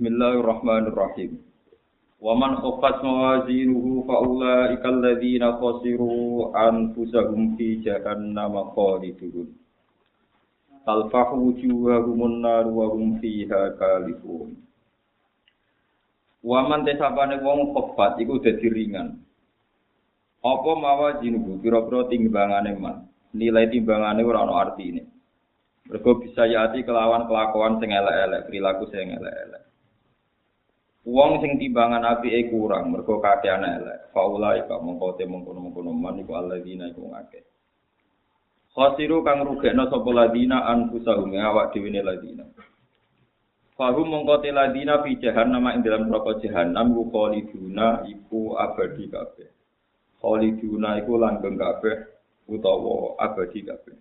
Bismillahirrahmanirrahim. Wa man khaffat mawazinuhu fa ulaika alladziina khasiru anfusahum fi jahannam khalidun. Talfahu wujuhahum nar wa hum fiha kalifun. Wa man tesapane wong khaffat iku dadi ringan. Apa mawazinuhu pira-pira timbangane man. Nilai timbangane ora ana artine. Mergo bisa yati kelawan kelakuan sing elek-elek, perilaku sing elek-elek. Wong sing timbangan apike kurang mergo kakean elek. Faula ika mongko te mongko-mongko man iku alladzina iku ngake. Khasiru kang rugekno sapa ladina anfusahum awak dhewe ne ladina. Fahum mongko te ladina fi jahannam ing dalam neraka jahannam ku khaliduna iku abadi kabeh. Khaliduna iku langgeng kabeh utawa abadi kabeh.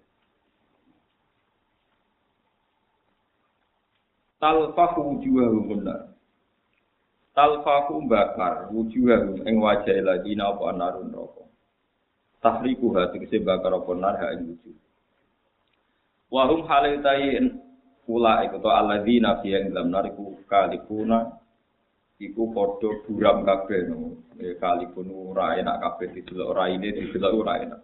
Talfahu wujuhahum nar. Talfaku bakar wujuhahum ing wajah ladina apa narun roko? Tahriku hati kese bakar apa nar ha ing wujuh. Wahum halaitain pula iku to aladina fi ing dalam nariku kalipuna iku padha buram kabeh no. E kalipun ora enak kabeh didelok ora ini didelok ora enak.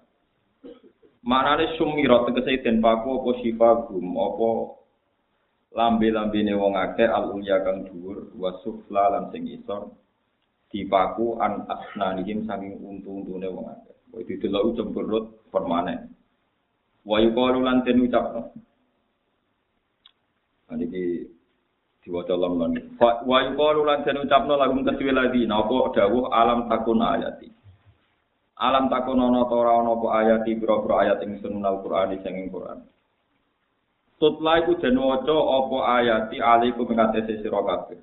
Manane sumirat tegese den paku apa sifagum apa lambe-lambene wong akeh al-ulya kang dhuwur wa sufla lan sing isor dipaku an asnanihim saking untu-untune wong akeh. Kuwi didelok cemberut permanen. Wa yuqalu lan den ucapno. Niki diwaca lamlan. Wa yuqalu lan den ucapno lagu kedue lagi napa dawuh alam takun ayati. Alam takun ana ora ana apa ayati pira-pira ayat ing sunnah Al-Qur'an sing ing Qur'an. Tutla iku den waca apa ayati alaikum ngatese sira kabeh.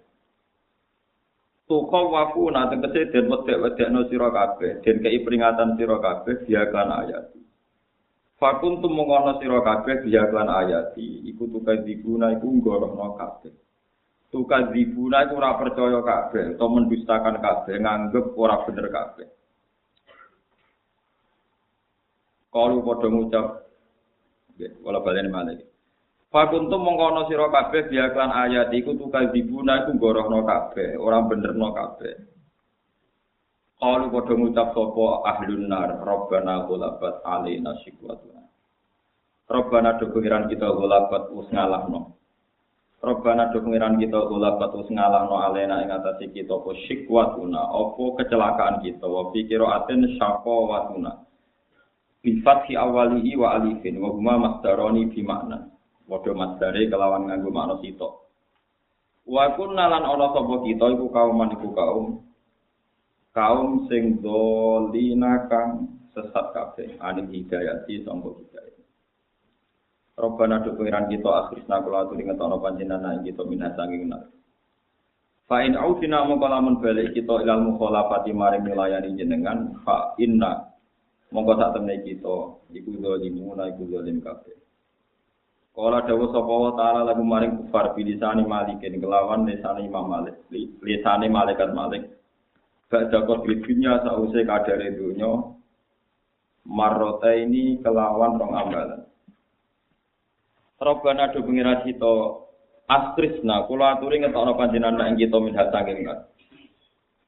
Tuka waku nate kese den wedek-wedekno sira kabeh, den kei peringatan sira kabeh dia kan ayati. Fakun tumungono sira kabeh dia kan ayati, iku tuka diguna iku nggorohno kabeh. Tuka diguna iku ora percaya kabeh, utawa mendustakan kabeh, nganggep ora bener kabeh. Kalau padha ngucap, wala balen malih. Fakuntum mongkono sira kabeh biaklan ayat iku tukal dibuna iku gorohno kabeh, ora benerno kabeh. Kalu padha ngucap sapa ahlun nar, Rabbana ghalabat alaina shikwatuna. Rabbana do kita ghalabat us ngalahno. Rabbana do kita ghalabat us ngalahno alaina ing atase kita apa shikwatuna, apa kecelakaan kita, wa pikira aten syaqawatuna. Bi fathi awalihi wa alifin wa huma masdaroni bi makna. Padha masdare kelawan nganggo makna sitok. Wa kunna lan ana kita iku kaum iku kaum kaum sing dolina kang sesat kabeh aning hidayah di sangko hidayah. Robbana do pengiran kita akhirna kula aturi ngetono panjenengan kita minat sanging nar. Fa in aufina mongko lamun balik kita ilal mukhalafati maring milayani jenengan fa inna mongko sak temne kita iku zalimuna iku zalim kabeh. Kala dawuh sapa wa taala lagu maring kufar bilisani malikin kelawan lisane Imam Malik lisane malaikat Malik. Ba'da qadri dunya sause kadare dunya marrota ini kelawan rong ambalan. Rabbana do pengira kita astrisna kula aturi ngetokno panjenengan ing kita min saking kat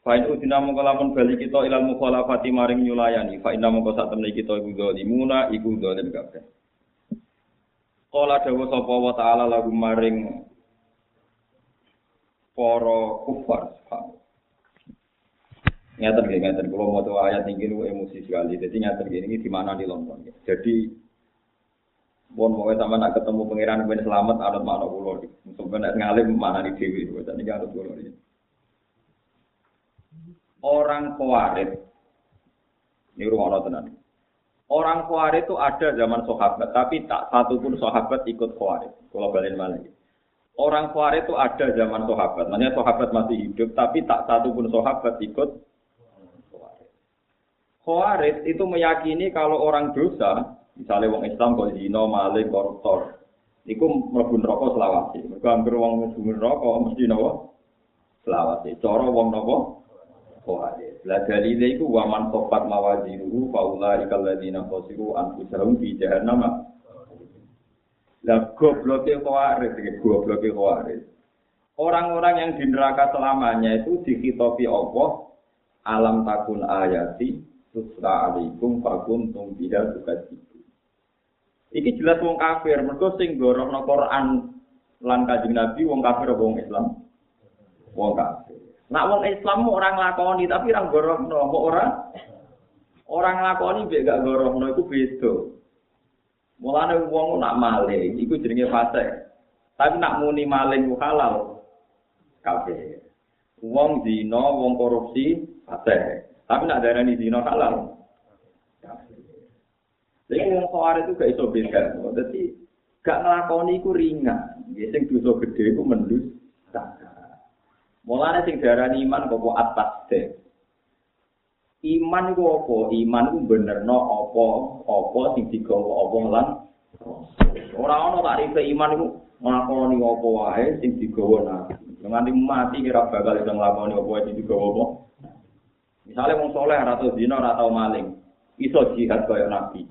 Fa in udina mongko lamun bali kita ilal mukhalafati maring nyulayani fa inna mongko sak temne kita iku zalimuna iku zalim kabeh Kala dawa sapa wa ta'ala lagu maring para kufar. Ngeten nggih ngeten kula maca ayat iki niku emosi sekali. Dadi ngeten nggih iki di mana di London. Jadi Bon mau sama nak ketemu pangeran ben selamat anut mana kula iki. Sampeyan ngalim mana di dewi dadi iki anut kula iki. Orang kuarit ini rumah tenan. Orang Khawarij itu ada zaman sahabat, tapi tak satu pun sahabat ikut Khawarij. Kalau balik lagi. Orang Khawarij itu ada zaman sahabat, makanya sahabat masih hidup, tapi tak satu pun sahabat ikut Khawarij. Khawarij itu meyakini kalau orang dosa, misalnya orang Islam kalau zina, malik, koruptor, itu mlebu neraka selawasi. Mergo anggere wong mlebu neraka mesti napa? Selawasi. Cara wong napa? Khawarij. La dalile iku wa man sofat mawazinuhu fa ulai kalladzina khasiru anfusahum fi jahannam. La gobloke Khawarij iki gobloke Khawarij. Orang-orang yang di neraka selamanya itu dikhitopi Allah alam takun ayati tusra alaikum fakuntum biha tukadzibu. Iki jelas wong kafir, mergo sing gorohno Quran lan Kanjeng Nabi wong kafir wong Islam? Wong kafir. Nak wong Islam mau orang lakoni tapi orang gorohno, mau orang orang lakoni mbek gak gorohno iku beda. Mulane wong nak maling iku jenenge fase. Tapi nak muni maling halal kafir. Wong zina, wong korupsi fase. Tapi nak darani zina halal. Jadi wong kawar itu gak iso beda. Jadi gak ngelakoni iku ringan. Ya sing dosa gede iku mendus. Mulane sing darani iman kok atas deh. Iman iku apa? Iman iku benerno apa? Apa sing digawa apa lan ora ana tarife iman iku nglakoni apa wae sing digawa nabi. Nganti mati kira bakal iso nglakoni apa sing digawa apa. Misalnya wong soleh ora tau zina ora tau maling, iso jihad kaya nabi.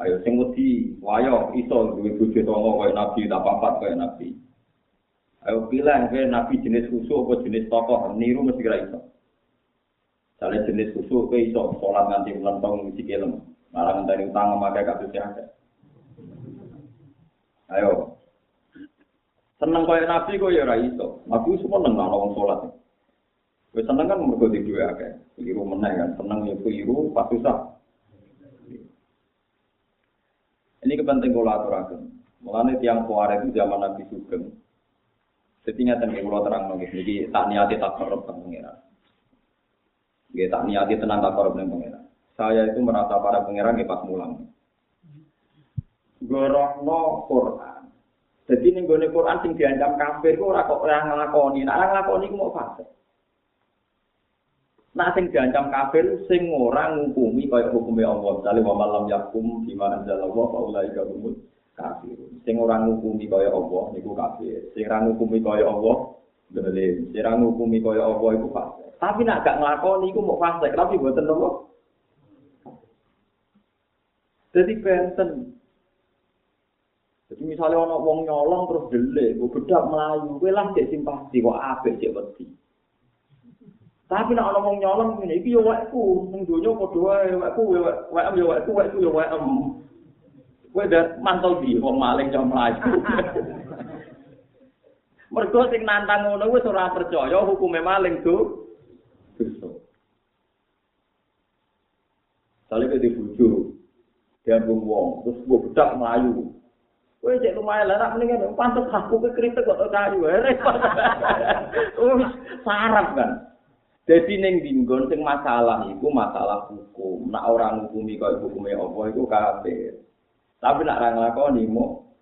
Ayo sing wedi wayo iso duwe bojo tangga kaya nabi, tak papat kaya nabi. Ayo pilih ke nabi jenis khusus apa jenis tokoh, niru mesti kira iso. Misalnya jenis khusus ke iso sholat nganti melentong mesti kelem. Malah ngenteni utang memakai kasus ada. Ayo. Seneng kaya nabi kok ya ora iso. Nabi semua nang ana wong salat. Wis seneng kan mergo di duwe akeh. Keliru meneh kan, seneng ya keliru pas susah. Ini kepenting kula aturaken. Mulane tiang kuare itu zaman Nabi Sugeng. Setinya ten kula terang nggih niki tak niati tak korup teng pengiran. Nggih tak niati tenang tak korup ning pengiran. Saya itu merasa para pengiran nggih pas mulang. Gorohno Quran. Jadi ning gone Quran sing diancam kafir kok ora kok ora nglakoni. Nek ora nglakoni ku mau fasik. Nah sing diancam kafir sing ora ngukumi kaya hukume Allah. Wa malam yakum bima anzalallahu fa ulaika humul kafirun. Sing ora ngukumi kaya Allah niku kafir. Sing ora ngukumi kaya Allah dolim. Sing ora ngukumi kaya Allah iku fasik. Tapi nek gak nglakoni iku mau fasik, tapi mboten apa. Jadi benten. Jadi misalnya ono wong nyolong terus delik, gue bedak melayu, gue lah cek simpati, kok apik cek wedi. Tapi nek ana wong nyolong ngene iki yo wekku, ning donya padha wae wekku wek am yo wekku wekku yo am. Kowe dak mantel di wong maling jam mlayu. Mergo sing nantang ngono wis ora percaya hukume maling do. Dosa. Sale ke dibujuk. Dia wong, terus gue bedak melayu. Kowe cek lumayan lah, nak mendingan pantes aku ke kritik kok kayu, repot. Wis sarap kan. Jadi neng dinggon sing masalah iku masalah hukum. Nak orang hukumi kaya hukume apa iku kafir. Tapi nak ora nglakoni mo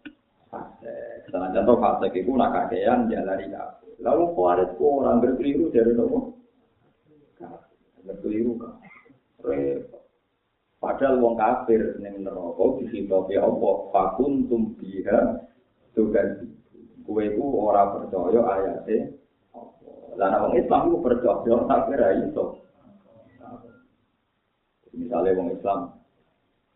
fase. Salah contoh fase iku nak kakean jalari kafir. Lalu kuarit ku orang berkeliru dari nopo? Berkeliru kan. Padahal wong kafir ning neraka disitopi apa? Fakuntum biha tugan. Kowe ku ora percaya ayate Lah wong Islam ku percaya tapi ra iso. Misalnya wong Islam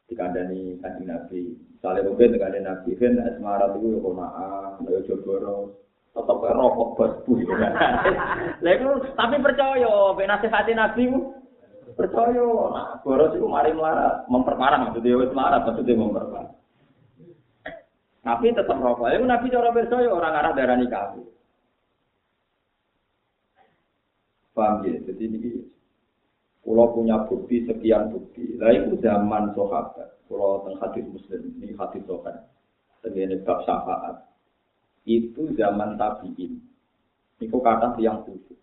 dikandani kanjeng Nabi, misalnya mungkin dikandani Nabi, kan asmara itu ya konaan, ya jogoro, tetap rokok basbu. Lah itu tapi percaya, ben nasihati Nabi ku percaya. Boros itu mari melarat, memperparah maksudnya wis melarat, maksudnya memperparah. Tapi tetap rokok. Itu Nabi cara percaya orang arah darani kafir. Paham ya? Jadi ini Pulau punya bukti sekian bukti. Lah itu zaman sahabat. Pulau teng hadis muslim ini hadis sahabat. Segini bab syafaat. Itu zaman tabiin. Itu kata yang khusus.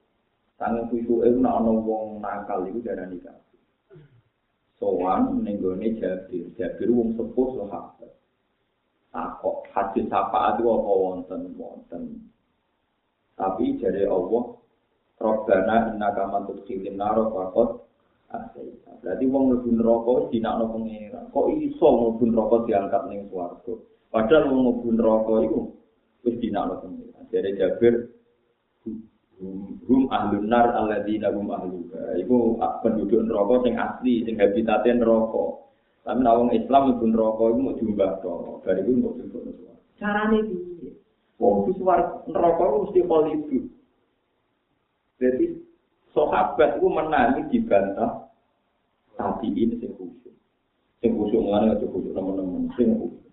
Sangat khusus itu nak wong nakal itu darah nikah. Sowan nenggone Jabir. Jabir wong sepuh sahabat. Takok hadis syafaat itu apa wonten wonten. Tapi jadi Allah Robbana inna kaman tudkhilin naro asaita. Berarti wong mlebu neraka wis dinakno pengira. Kok iso mlebu neraka diangkat ning swarga? Padahal wong mlebu neraka iku wis dinakno pengira. Jare Jabir hum ahlun nar alladzina hum ahlu. Iku penduduk neraka sing asli, sing habitate neraka. Tapi nek wong Islam mlebu neraka iku mau diumbah to. Bariku untuk sing Carane piye? Wong suar neraka mesti itu. Jadi sahabat itu menangi dibantah tapi ini sing khusyuk. Sing khusyuk ngene aja khusyuk teman-teman sing khusyuk.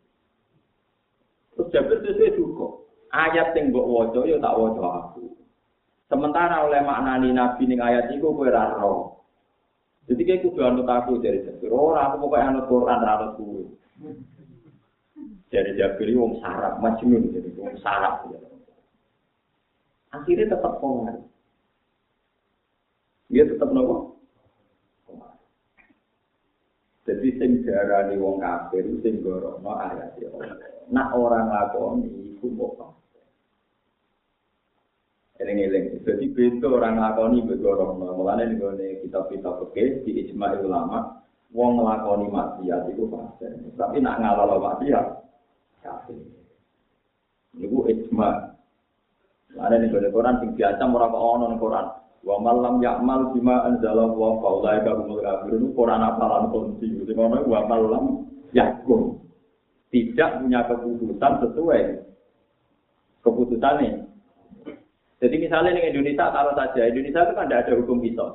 Terus Jabir sesuai juga. Ayat sing mbok waca ya tak waca aku. Sementara oleh maknani Nabi ning ayat iku kowe ora roh. Jadi kayak kudu anut aku dari Jabir. Ora aku pokoknya anut Quran anut kowe. Dari Jabir wong sarap majnun jadi wong sarap. Akhirnya tetap pengaruh. Dia tetap nopo. Jadi sing diarani wong kafir sing gorono ayat ya Nak orang lakoni iku kok Eling-eling. Jadi beda orang lakoni begorono. Mulane ning kitab-kitab oke di ijma ulama wong nglakoni maksiat iku fase. Tapi nak ngalalo maksiat kafir. Niku ijma. Mulane ning Quran sing biasa ora kok ono Quran. Wa malam yakmal bima anzala wa faulai ka umul kafirun Quran apalan kunci. Sing ngono wa malam yakum tidak punya keputusan sesuai keputusannya. Jadi misalnya di Indonesia taruh saja. Indonesia itu kan tidak ada hukum kisos.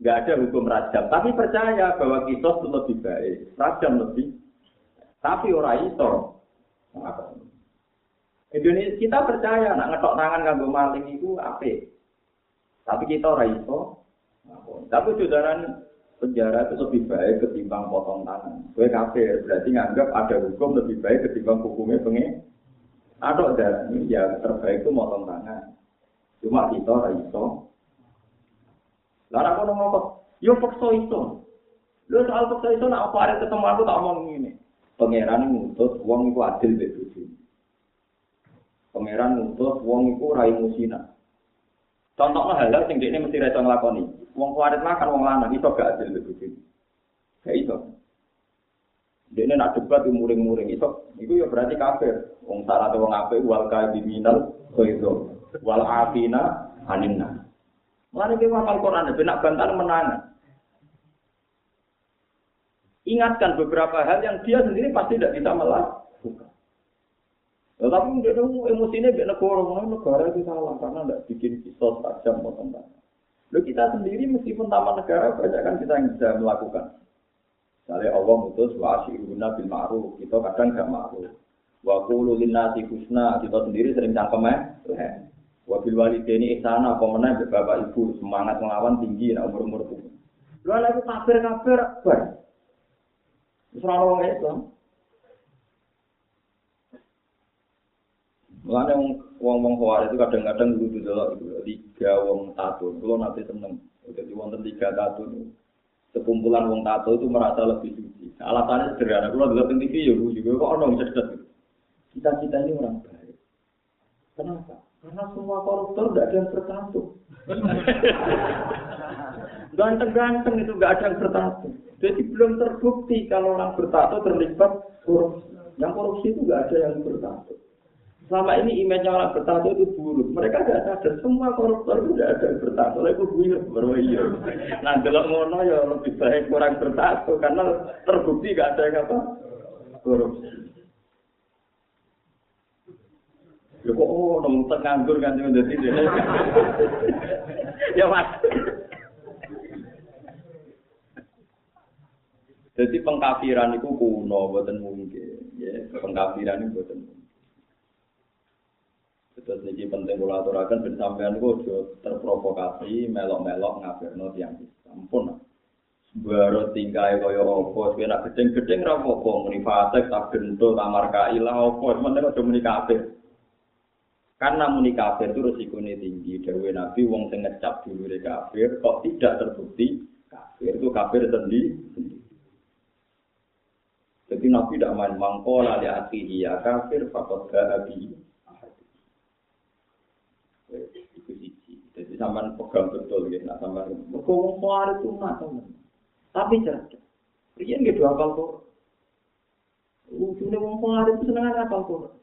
Nggak ada hukum rajam tapi percaya bahwa kisos itu lebih baik. Rajam lebih. Tapi orang itu Indonesia kita percaya nak ngetok tangan kanggo maling itu apa Tapi kita ora iso. Tapi saudara penjara itu lebih baik ketimbang potong tangan. Gue kafir, berarti nganggap ada hukum lebih baik ketimbang hukumnya pengen. Ada dan ya terbaik itu potong tangan. Cuma kita ora iso. Lalu aku ngomong yo paksa itu. Lu soal paksa itu nak apa ada ketemu aku tak omong ini. Pangeran ngutus wong iku adil begitu. Pangeran ngutus wong iku rai musina. Contohnya halal sing ini mesti reso nglakoni. Wong kuarit makan wong lanang iso gak adil iki. Gak iso. Dene nak debat muring-muring iso. Iku ya berarti kafir. Wong salah wong apik wal kaiminal khairu. Wal afina aninna. Mulane ki wafal Quran ben nak bantal menang. Ingatkan beberapa hal yang dia sendiri pasti tidak bisa melakukan. Ya, tapi dia tahu emosinya biar negara, mana negara itu salah karena tidak bikin kisos tajam potong tangan. Lalu kita sendiri meskipun taman negara banyak kan kita yang bisa melakukan. Misalnya Allah mutus wa asyiruna bil ma'ruf, kita kadang gak ma'ruf. Wa qulu linnasi husna, kita sendiri sering cangkem eh. Wa bil walidaini ihsana, apa meneh bapak ibu semangat melawan tinggi nak umur-umur itu. Lu ana kafir-kafir bar. Wis ora wong Islam. Mulane wong-wong khawarij itu kadang-kadang kudu delok itu tiga wong tato. Kulo nanti seneng. Jadi wonten tiga tato sekumpulan wong tato itu merasa lebih suci. Alasannya sederhana. Delok teng TV ya juga kok ono cerdas. Kita-kita ini orang baik. Kenapa? Karena semua koruptor tidak ada yang bertato. Ganteng-ganteng itu nggak ada yang bertato. Jadi belum terbukti kalau orang bertato terlibat korupsi. Yang korupsi itu nggak ada yang bertato. Selama ini image orang bertato itu buruk. Mereka tidak sadar semua koruptor itu tidak ada yang bertato. Lalu buyur baru iya. Nah kalau ngono ya lebih baik kurang bertato karena terbukti gak ada yang apa korupsi. Ya kok oh nong nganggur kan cuma jadi ya mas. Jadi pengkafiran itu kuno, buatan mungkin. Ya, pengkafiran itu buatan. Terus ini penting kula aturaken ben sampean ku terprovokasi melok-melok ngafirno tiyang Ampun. Baru tingkai kaya apa, nak gedeng-gedeng ra apa muni fasik tak gento kamar kailah apa, penting aja muni kafir. Karena muni kafir itu resikonya tinggi. Dawe Nabi wong sing ngecap dulu kafir kok tidak terbukti kafir itu kafir sendiri. Jadi Nabi tidak main mangkola di akhiri ya kafir fakot gak Iku siji. Jadi sampean pegang betul gitu, nak sampean. Mergo wong kuwi itu nak Tapi cerdas. Riyen gitu apal kok. Ujune wong kuwi itu seneng apal kok.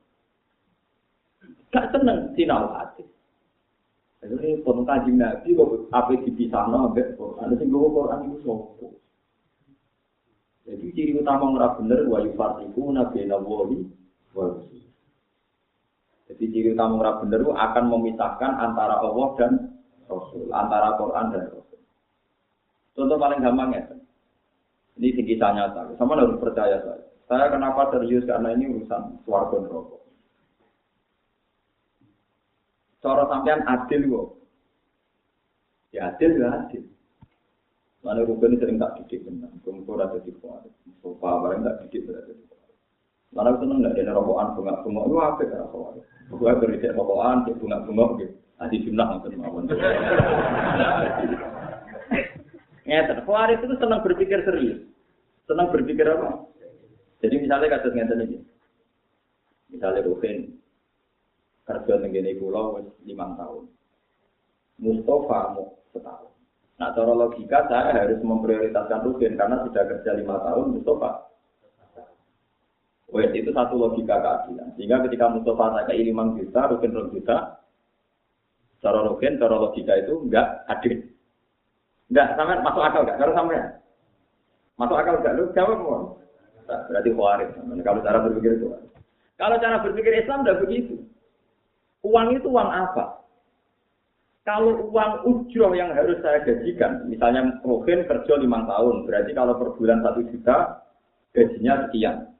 Gak seneng sinau hati. Jadi pun kaji nabi kok apa dipisah no ambek Quran. Sing gue Quran itu sopo. Jadi ciri utama ngerap bener wa yufartiku nabi nawali wa Jadi ciri utama orang bener itu akan memisahkan antara Allah dan Rasul, antara Quran dan Rasul. Contoh paling gampang ya. Ini kisah nyata. Sama harus percaya saya. Saya kenapa serius karena ini urusan suarga rokok. Cara sampean adil kok. Ya adil ya adil. Mana rukun sering tak didik benar. Kumpul ada di kuat. Sofa barang tak didik berada di kuat. Mana itu nggak ada rokokan bunga-bunga. Lu apa ya rokokan? Gue beri rokokan, bunga-bunga gitu. Adi jumlah nonton mawon. Ngeten, Khawarij itu senang berpikir serius. Senang berpikir apa? Jadi misalnya kasus ngeten ini. Misalnya Rukin kerja tenggene pulau lima tahun. Mustafa mau setahun. Nah, cara logika saya harus memprioritaskan Rukin karena sudah kerja lima tahun Mustafa. Wes itu satu logika keadilan. Sehingga ketika Mustafa ke lima juta, Rukin 2 juta, cara Rukin, cara logika itu enggak adil. Enggak, sampai masuk akal enggak? Kalau sampai masuk akal enggak? Lu jawab mau? Nah, berarti khawarij. Kalau cara berpikir itu. Kalau cara berpikir Islam enggak begitu. Uang itu uang apa? Kalau uang ujroh yang harus saya gajikan, misalnya Rohin kerja lima tahun, berarti kalau per bulan satu juta, gajinya sekian.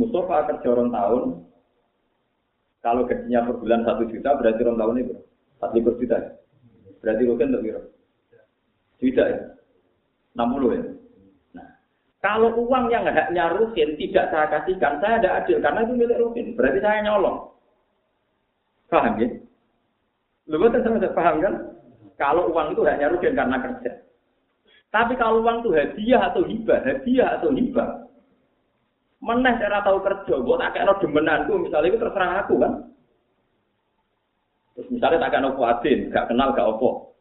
Mustafa kerja orang tahun, kalau gajinya per bulan satu juta, berarti orang tahun itu empat juta. Berarti Rukin untuk kira? Tidak ya? 60 ya? Nah, kalau uang yang haknya Rukin tidak saya kasihkan, saya tidak adil karena itu milik Rukin. Berarti saya nyolong. Paham ya? Lu betul sama saya paham kan? Kalau uang itu haknya Rukin karena kerja. Tapi kalau uang itu hadiah atau hibah, hadiah atau hibah, meneh saya tahu kerja, gue tak kayak demenanku, misalnya itu terserah aku kan. Terus misalnya tak kenal kuatin, gak kenal gak opo.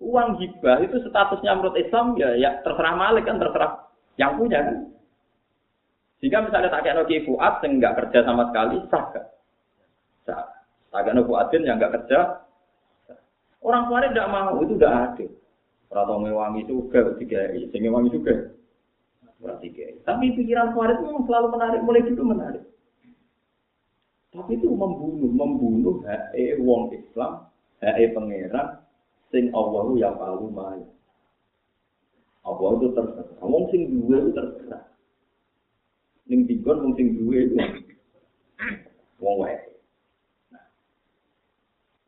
Uang hibah itu statusnya menurut Islam ya, ya terserah Malik kan terserah yang punya kan. Jika misalnya tak kenal Ki Fuad yang nggak kerja sama sekali sah gak? Sah. Tak kenal Fuadin yang nggak kerja. Orang tua tidak mau itu udah adil. Orang mewangi juga tiga, sehingga mewangi juga. Berarti Tapi pikiran Fuad itu selalu menarik, mulai itu menarik. Tapi itu membunuh, membunuh hae wong Islam, hae pangeran, sing Allah yang palu mai. Allah itu terserah. Wong sing duwe itu terserah. Ning dikon wong sing duwe itu wong wae.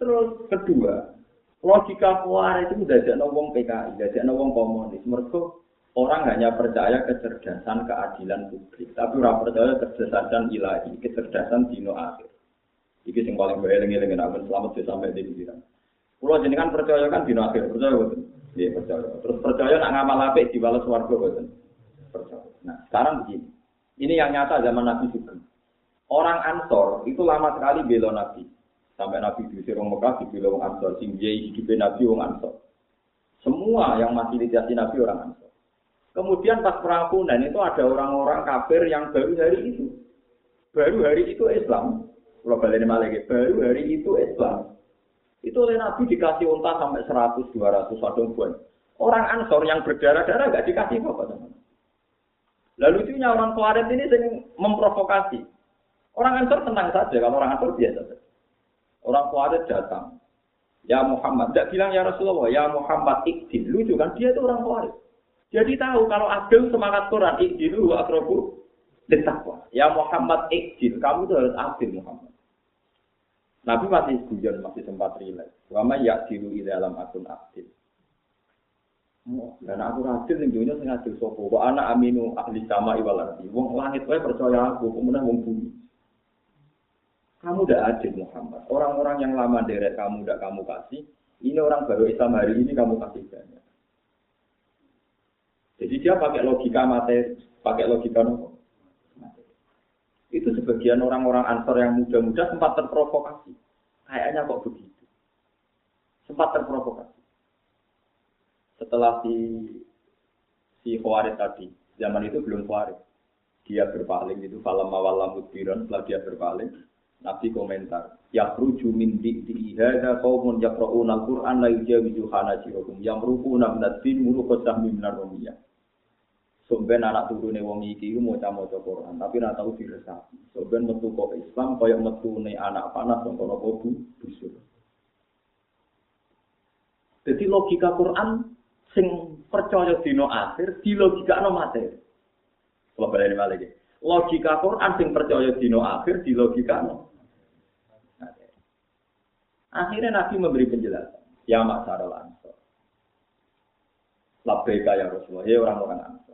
Terus kedua, logika kuar itu udah ada wong PKI, udah ada wong komunis. Mereka orang hanya percaya kecerdasan keadilan publik, tapi orang percaya kecerdasan ilahi, kecerdasan dino akhir. Iki sing paling lengi aku selamat sih sampai di pikiran. Pulau jenengan percaya kan dino akhir percaya betul. Iya percaya. Terus percaya nak ngamal di balas warga betul. Percaya. Nah sekarang begini, ini yang nyata zaman Nabi juga. Orang Ansor itu lama sekali bela Nabi. Sampai Nabi di Sirong Mekah dibela orang Ansor. Sing hidup Nabi orang Ansor. Semua yang masih ditasi Nabi orang Ansor. Kemudian pas perang Punan itu ada orang-orang kafir yang baru hari itu. Baru hari itu Islam. Kalau balik malah baru hari itu Islam. Itu oleh Nabi dikasih unta sampai 100, 200, satu bulan. Orang Ansor yang berdarah-darah gak dikasih apa-apa. Lalu itu orang Khawarij ini sering memprovokasi. Orang Ansor tenang saja, kalau orang Ansor biasa saja. Orang Khawarij datang. Ya Muhammad, tidak bilang ya Rasulullah, ya Muhammad ikdil. Lucu kan, dia itu orang Khawarij. Jadi tahu kalau adil semangat Quran ikjilu wa akrobu ditakwa. Ya Muhammad ikjil, kamu itu harus adil Muhammad. Nabi masih guyon, masih sempat rileks. Wama ya dilu di dalam akun adil. Oh, dan aku adil ning dunia sing adil sapa? Wa ana aminu ahli sama iwal. Wong langit wae percaya aku, kemudian wong bumi. Kamu udah adil Muhammad. Orang-orang yang lama derek kamu udah kamu kasih. Ini orang baru Islam hari ini kamu kasih banyak. Jadi dia pakai logika materi, pakai logika nopo. Itu sebagian orang-orang ansor yang muda-muda sempat terprovokasi. Kayaknya kok begitu. Sempat terprovokasi. Setelah si si Khawarij tadi, zaman itu belum Khawarij. Dia berpaling itu falam mawalam mudbiran, setelah dia berpaling, Nabi komentar, ya ruju min di hadza qaumun yaqra'una al-Qur'an la yujawizu hanajirahum yamruquna min ad-din muruqatan min ar Sampai anak turune wong iki mau maca Quran, tapi ora tau diresapi. Sampai metu kok Islam kaya metune anak panas sing kono bu busuk. Jadi logika Quran sing percaya dino akhir di logika no materi. Kalau balik balik Logika Quran sing percaya dino akhir di logika no. Akhirnya Nabi memberi penjelasan. Ya masyarakat ansor. Labbaika ya Rasulullah. Ya orang-orang ansor.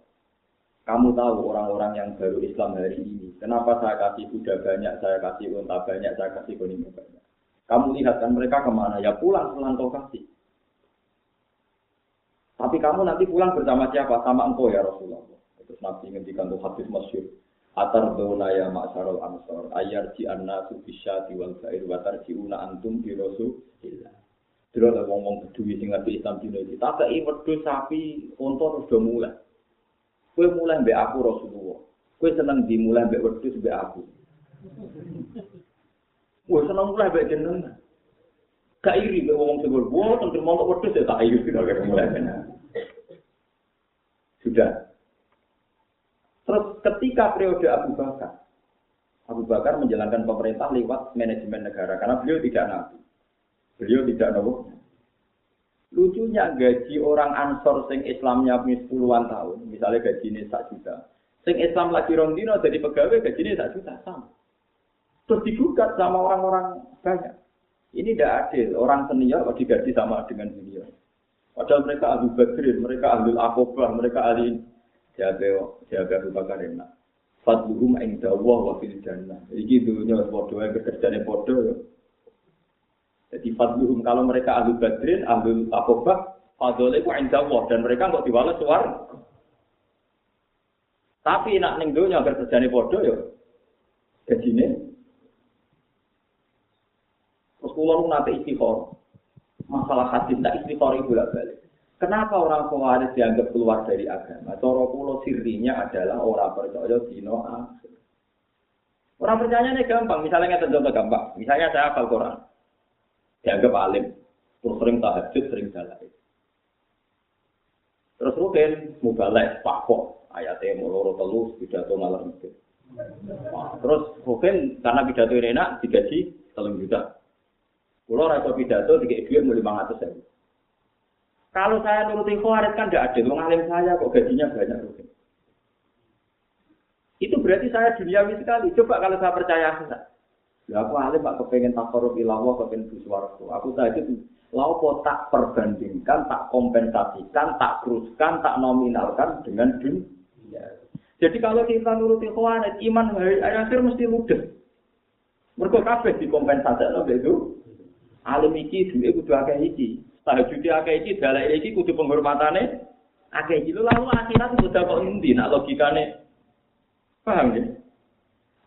Kamu tahu orang-orang yang baru Islam hari ini, kenapa saya kasih kuda banyak, saya kasih unta banyak, saya kasih kuning banyak. Kamu lihat kan mereka ke mana? Ya pulang, pulang kau kasih. Tapi kamu nanti pulang bersama siapa? Sama engkau ya Rasulullah. Terus Nabi ngendikan tuh hadis masyur. Atar dona ya maksarul ansor. Ayar ji anna subisya diwal gair watar ji una antum di Rasulillah. Terus ada ngomong peduli sing ngerti Islam dino ini. Tak wedhus sapi, unta do mulai. Kue mulai mbak aku Rasulullah. Kue seneng dimulai mbak wedus mbak aku. Kue seneng mulai mbak jenengan. Gak iri mbak wong sebel. Wah, tentu mau wedus ya tak iri kita kayak mulai Sudah. Terus ketika periode Abu Bakar, Abu Bakar menjalankan pemerintah lewat manajemen negara karena beliau tidak nabi. Beliau tidak nabi. Lucunya gaji orang ansor sing Islamnya puluhan tahun, misalnya gaji ini sak juta. Sing Islam lagi rong dino jadi pegawai gaji ini sak juta sama. Terus digugat sama orang-orang banyak. Ini tidak adil. Orang senior kok digaji sama dengan junior. Padahal mereka ahli badrin, mereka ahli akobah, mereka ahli jaga jaga Bakar enak. Fadluhum inda Allah wa fil jannah. Iki dunya padha wae kerjane padha jadi fadluhum kalau mereka ahli badrin, akobah, fadlnya itu indah Allah. Dan mereka nggak diwales suar. Tapi nak ning donya agar kerjane padha ya. Gajine. Terus kula nate istighfar. Masalah hadis tak istighfar ibu balik. Kenapa orang Khawarij dianggap keluar dari agama? Cara kula sirinya adalah orang percaya dino akhir. Orang percaya ini gampang. Misalnya contoh gampang. Misalnya saya hafal Quran dianggap alim, terus sering tahajud, sering dalai. Terus rugen mubalek pakok, ayatnya mau loro telus, pidato malam itu. terus rugen karena pidato ini enak, digaji telung juta. Pulau rasa pidato tiga duit mau lima ratus ribu. Kalau saya nurutin khawarit kan tidak adil, mengalim saya kok gajinya banyak rugen. Itu berarti saya duniawi sekali. Coba kalau saya percaya saya. Ya aku alim pak kepengen takorup ilawo kepengen buswargo. Aku tadi laupo tak perbandingkan, tak kompensasikan, tak teruskan, tak nominalkan dengan dunia. Jadi kalau kita nuruti khawarit, iman hari akhir mesti ludes. Mereka kabeh dikompensasi no itu. Alim iki duwe kudu akeh iki. Tahajud akeh iki, dalek iki kudu penghormatane akeh iki. Lalu akhirat sudah kok endi nak logikane. Paham ya?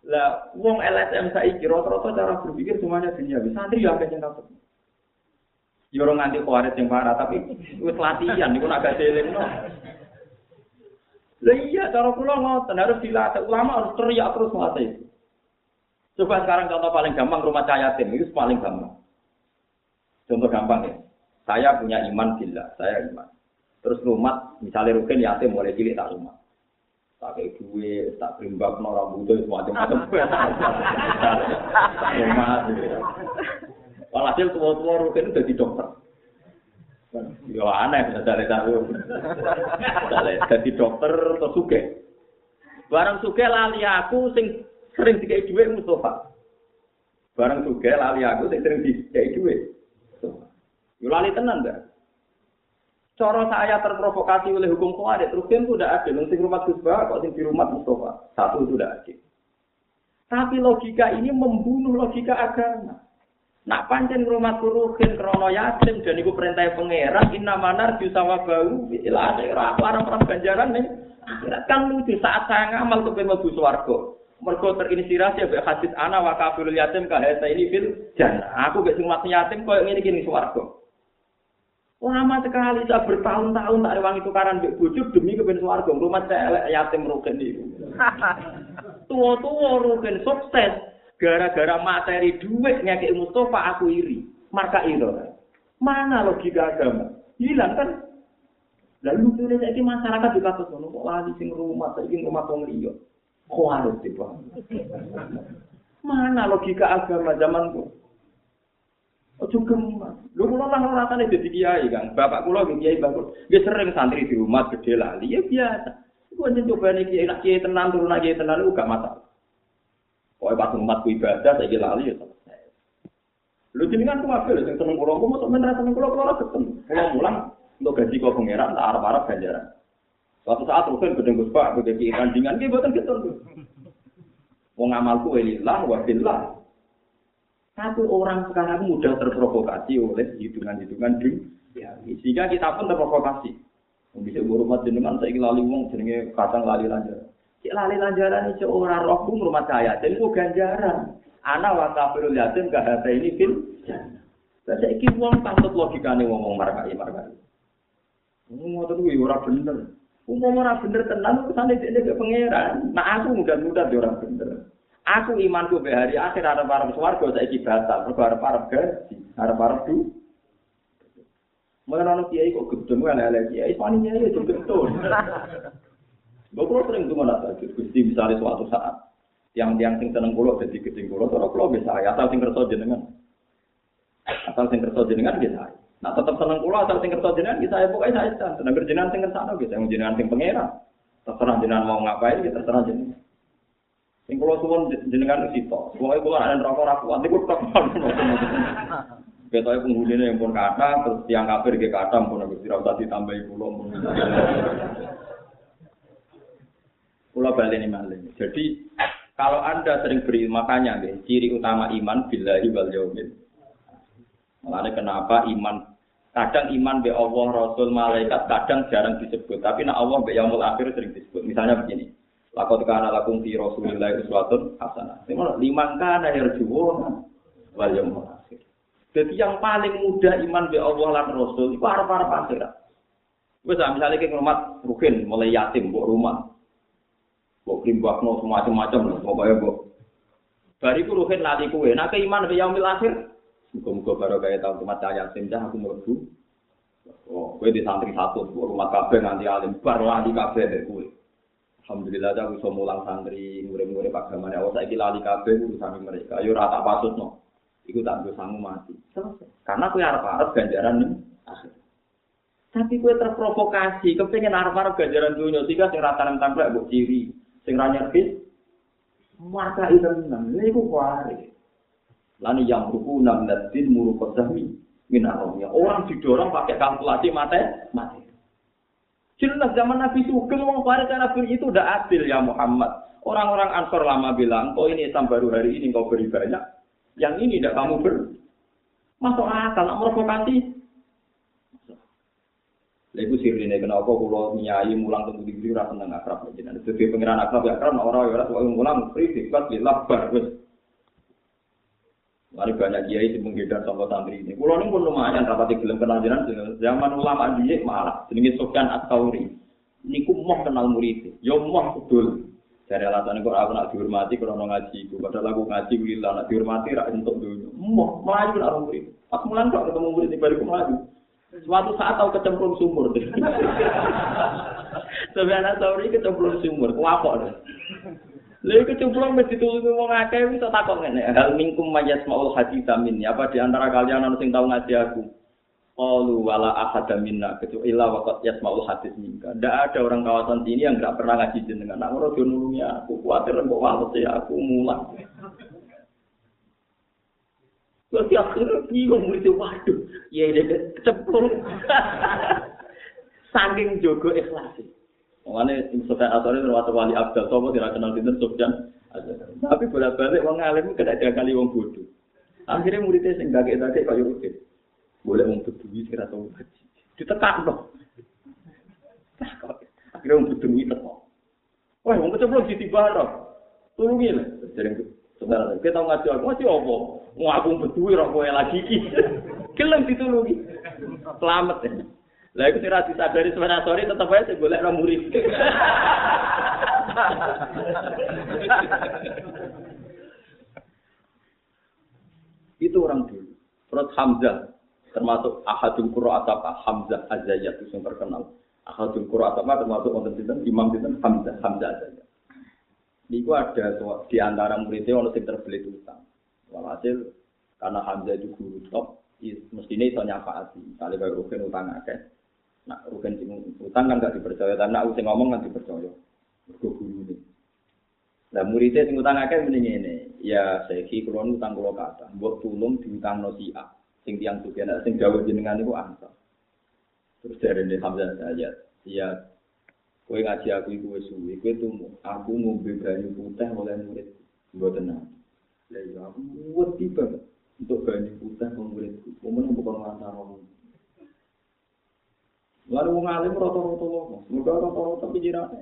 Lah, wong LSM saiki rata-rata cara berpikir semuanya dunia. Santri ya akeh sing takut. Ya ora nganti kuwarit sing parah, tapi wis latihan niku agak delengno. Lah iya, cara kula ngoten harus dilatih. Ulama harus teriak terus melatih. Coba sekarang contoh paling gampang rumah cahaya tim itu paling gampang. Contoh gampang ya. Saya punya iman bila saya iman. Terus rumah, misalnya rugen yatim mulai cilik tak rumah. Pakai duit, tak berimbang no rambut itu macam-macam. Walhasil tua-tua rutin jadi dokter. Ya aneh bisa dari tahu. Jadi dokter atau suge. Barang suge lali aku sing sering dikai duit Mustafa. Barang suge lali aku sing sering dikai duit. Yo lali tenan dah. Cara saya terprovokasi oleh hukum Khawarij, terus itu tidak ada. Yang rumah Gus kok di rumah Mustafa. Satu itu tidak ada. Tapi logika ini membunuh logika agama. Nak pancen rumah kuruhin krono yatim dan iku perintah pangeran inna manar sama bau ila akhirat orang orang ganjaran nih akhirat kan lucu saat saya ngamal ke mlebu swarga mergo terinspirasi ya hadis ana wa kafirul yatim ka ini fil jannah aku gak sing yatim koyo ngene iki ning swarga Lama sekali saya bertahun-tahun tak rewangi tukaran mbek bojo demi kepen swarga. Rumah elek yatim rugen iki. Tua-tua rugen sukses gara-gara materi duit ngekek Mustafa aku iri. Marka iro. Mana logika agama? Hilang kan? Lalu lucunya saya masyarakat juga ngono kok lali sing rumah, saya rumah wong liya. Kok harus? Mana logika agama zamanku? Ojo gemas. Lu kula lah rasane dadi kiai, Kang. Bapak kula nggih kiai bagus. Nggih sering santri di rumah gede lali ya biasa. Iku aja coba nih kiai nak kiai tenang turun lagi tenang itu gak masalah. Pokoknya pas umat ku ibadah saya lali ya selesai. Lu jenengan ku ngapel sing seneng kula, kok mosok men seneng kula kula ketemu. Kula mulang untuk gaji kok pangeran tak arep-arep ganjaran. Suatu saat mungkin gede Gus Pak, gede kiai kandingan ki boten ketemu. Wong amalku lillah wa billah. Satu orang sekarang mudah terprovokasi oleh hitungan-hitungan dunia. Sehingga kita pun terprovokasi. Bisa rumah jenengan saya lali wong jenenge kadang lali lanjaran. Cek lali lanjaran ini seorang rohku rumah saya. Jadi itu ganjaran. Anak wa kafirul yatim hati ini fil. Saya iki wong patut logikane ngomong markai markai. Ngomong ngoten kuwi ora bener. Umum ora bener tenan kesane dene ke pangeran. Nah aku mudah-mudah ora bener. Aku imanku be hari akhir arep arep swarga saiki batal, mergo arep arep gaji, arep arep du. Mulane ana kiai kok wae lele kiai, pani kiai yo gedeng. Bapak sering tuh mana tadi, gusti misalnya suatu saat yang tiang sing seneng jadi gedeng kulo, cara kulo bisa ya, asal sing kerso jenengan, asal sing kerso jenengan bisa. Nah tetap seneng kulo asal sing kerso jenengan bisa ya pokoknya saya seneng jenengan sing kersano bisa, jenengan sing pengera, terserah jenengan mau ngapain, kita terserah jenengan. Sing kula suwun jenengan sito. Pokoke kula ana neraka ora kuat niku tok. Ketoke penghunine yang pun kata, terus tiang kafir ge kata pun Gusti ra usah ditambahi kula. Kula baleni malih. Jadi kalau Anda sering beri makanya deh, ciri utama iman billahi wal yaumil. Makanya kenapa iman kadang iman be Allah Rasul malaikat kadang jarang disebut, tapi nak Allah be yaumul akhir sering disebut. Misalnya begini. Lakot kana lakum fi Rasulillah uswatun hasanah. Lima liman kana yarjuuna wal yaumil akhir. Jadi yang paling mudah iman be Allah lan Rasul itu arep-arep akhirat. Wes misalnya ke rumah rukin mulai yatim buat rumah. Mbok krimbakno semacam-macam pokoknya mbok. Bariku ruhin lali kuwe. Nah iman be yaumil akhir. Muga-muga baru kaya tahun temat yatim dah aku mlebu. Oh, kowe di santri satu, rumah kabeh nanti alim bar lali kabeh kowe. Alhamdulillah aku bisa mulang santri, murid-murid agama ya. Saya kira lali kabeh urusan mereka. Yo rata pasut no. Iku tak bisa mati. Selesai. Karena aku harap ganjaran nih. Akhir. Tapi kue terprovokasi, kepengen harap ganjaran dunia. Tiga sing rata nem tampil buat ciri, sing ranyar bis. Maka itu menang. Ini aku kuari. Lani yang buku enam dan muru kesahmi. Minaromnya. Orang didorong pakai kalkulasi mati. Mati. Jelas zaman Nabi Sugeng, wong Farid Nabi itu udah adil ya Muhammad. Orang-orang Ansor lama bilang, oh ini Islam baru hari ini kau beri banyak. Yang ini tidak kamu ber. Masuk akal, nak provokasi. Lalu sirine kenapa kalau nyai mulang tunggu di rasa seneng akrab jenengan. Sebagai pengiran akrab ya akrab orang ya orang mulang free sifat lillah bar Mari banyak kiai di menggedar sama santri ini. Kulo ini pun lumayan rapati gelem kenal jenengan zaman ulama dia malah jenenge Sofyan At-Tauri. Niku mau kenal murid. Yo mau betul. Dari alasan kok aku nak dihormati kalau ngaji, padahal aku ngaji lillah nak dihormati rak untuk dulu. Mau melayu nak murid. Pas mulan kok ketemu murid di bariku melayu. Suatu saat tahu kecemplung sumur. Sofyan At-Tauri kecemplung sumur. Kuapok deh. Lha iku cemplung mesti ditulungi wong akeh wis tak takok ngene. Hal minkum mayas maul hadits amin. Apa di antara kalian ana sing tau ngaji aku? Qalu wala ahad minna kecuali illa waqat yasmaul hadis minka. Ndak ada orang kawasan sini yang enggak pernah ngaji jenengan. Nak ora nulungi aku, kuwatir mbok wales ya aku mulang. Terus akhirnya bingung itu, waduh, ya ini kecemplung. Saking jogo ikhlasi. Mengenai Sufyan Asori termasuk wali abdal, sopo tidak kenal dinten Sufyan. Tapi bolak-balik wong alim kena kali wong bodoh. Akhirnya muridnya sing gak kayak tadi kayak rutin. Boleh wong bedui sing rasa ngaji. Ditekan dong. Akhirnya wong bedui teko. Wah, wong kecemplung di tiba dong. Tulungi lah. Jadi saudara, kita ngaji aku ngaji apa? Mau aku bedui rok lagi ki. Kelem ditulungi. Selamat ya. Lah iku sira disadari sebenarnya sore tetep aja golek ra murid. itu orang dulu. Terus Hamzah termasuk ahadul qura atapa Hamzah Azayat itu yang terkenal. Ahadul Qur'an sama termasuk wonten sinten Imam sinten Hamzah Hamzah saja. Niku ada di antara muridnya orang yang terbelit utang. Walhasil karena Hamzah itu guru top, mestinya itu nyafaati. Misalnya baru rugen utang akeh. nak rugen sing utang kan gak dipercaya tak nak sing ngomong kan dipercaya. Mergo guru lah murid sing utang akeh muni ngene. Ya saiki kula utang kula kata mbok tulung diutangno si A. Sing tiyang suci nek sing dawuh jenengan niku ansor. terus dari ne hamzah saja ya kowe ngaji aku iku wis suwi kowe tumu aku ngombe banyu putih oleh murid. Mboten nang Lah ya aku wedi banget untuk banyu putih murid kok menawa bukan lantaran Lalu wong alim rata-rata lomo, muga rata-rata pikirane.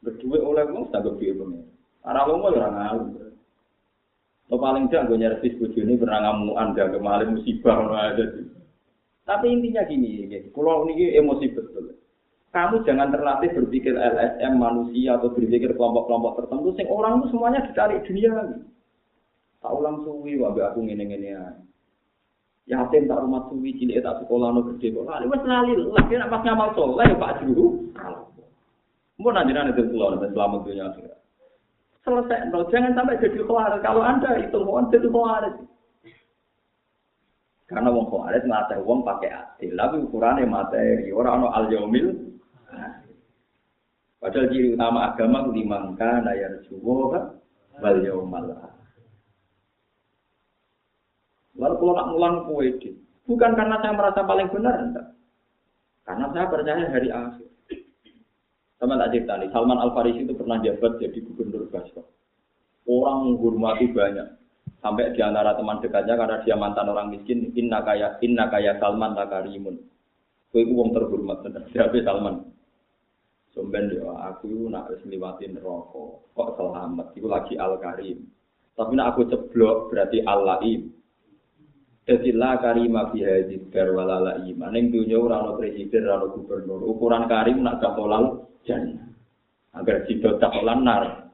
Berdua oleh wong tak piye pengen. Ora lomo ya ora ngalim. Lo paling tidak gue nyervis bujuni pernah ngamuan gak kemarin musibah ada Tapi intinya gini, pulau ini emosi betul. Kamu jangan terlatih berpikir LSM manusia atau berpikir kelompok-kelompok tertentu. Sing orang itu semuanya dicari dunia lagi. Tak ulang suwi, wabe aku ngene-ngene. Yatim tak rumah suwi, cilik tak sekolah no gede kok. Lali wes lali, lagi nak pas ngamal soleh ya Pak Juru. Mau nanjiran itu pulau dan selamat dunia akhirat. selesai. No, jangan sampai jadi khawatir. Kalau Anda itu mau jadi khawatir. Karena wong khawatir mata wong pakai adil. Tapi ukurannya materi. Orang no al yaumil. Padahal ciri utama agama limangka nayar juwo wal yaumal Lalu kalau nak ngulang kue bukan karena saya merasa paling benar, enggak. Karena saya percaya hari akhir. Sama tak cerita nih, Salman Al Farisi itu pernah jabat jadi gubernur Basra. Orang menghormati banyak. Sampai di antara teman dekatnya karena dia mantan orang miskin, inna kaya inna kaya Salman takarimun. Kue itu wong terhormat bener. Siapa Salman? Sumben ya, aku nak liwatin rokok. Kok selamat? Itu lagi Al Karim. Tapi nak aku ceblok berarti Al Laim. Jadi la karima fi hadid dar walala iman. Dunya ora ana presiden, ora gubernur. Ukuran karim nak kapolal jannah. Agar cakolan nar.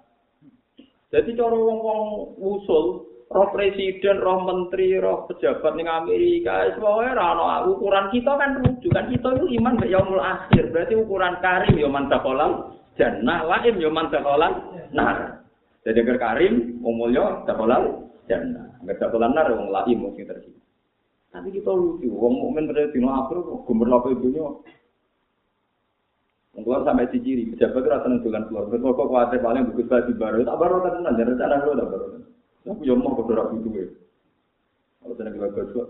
Jadi cara wong-wong usul, roh presiden, roh menteri, roh pejabat ning Amerika, semuanya ora ukuran kita kan rujukan kita itu iman mek yaumul akhir. Berarti ukuran karim ya man cakolan jannah, laim ya man cakolan nar. Jadi agar karim umulnya cakolan jannah. Agar cakolan nar wong laim mungkin terjadi. Tapi kita lucu, wong mukmin pada dino akhir kok gemerlap ibunya Keluar sampai ciri, pejabat itu rasa nentukan keluar. Betul kok kuatir paling buku baju baru, tak baru kan tenan, jangan rencana gue tak baru. Aku yang mau dorong itu ya. Kalau saya kira baju,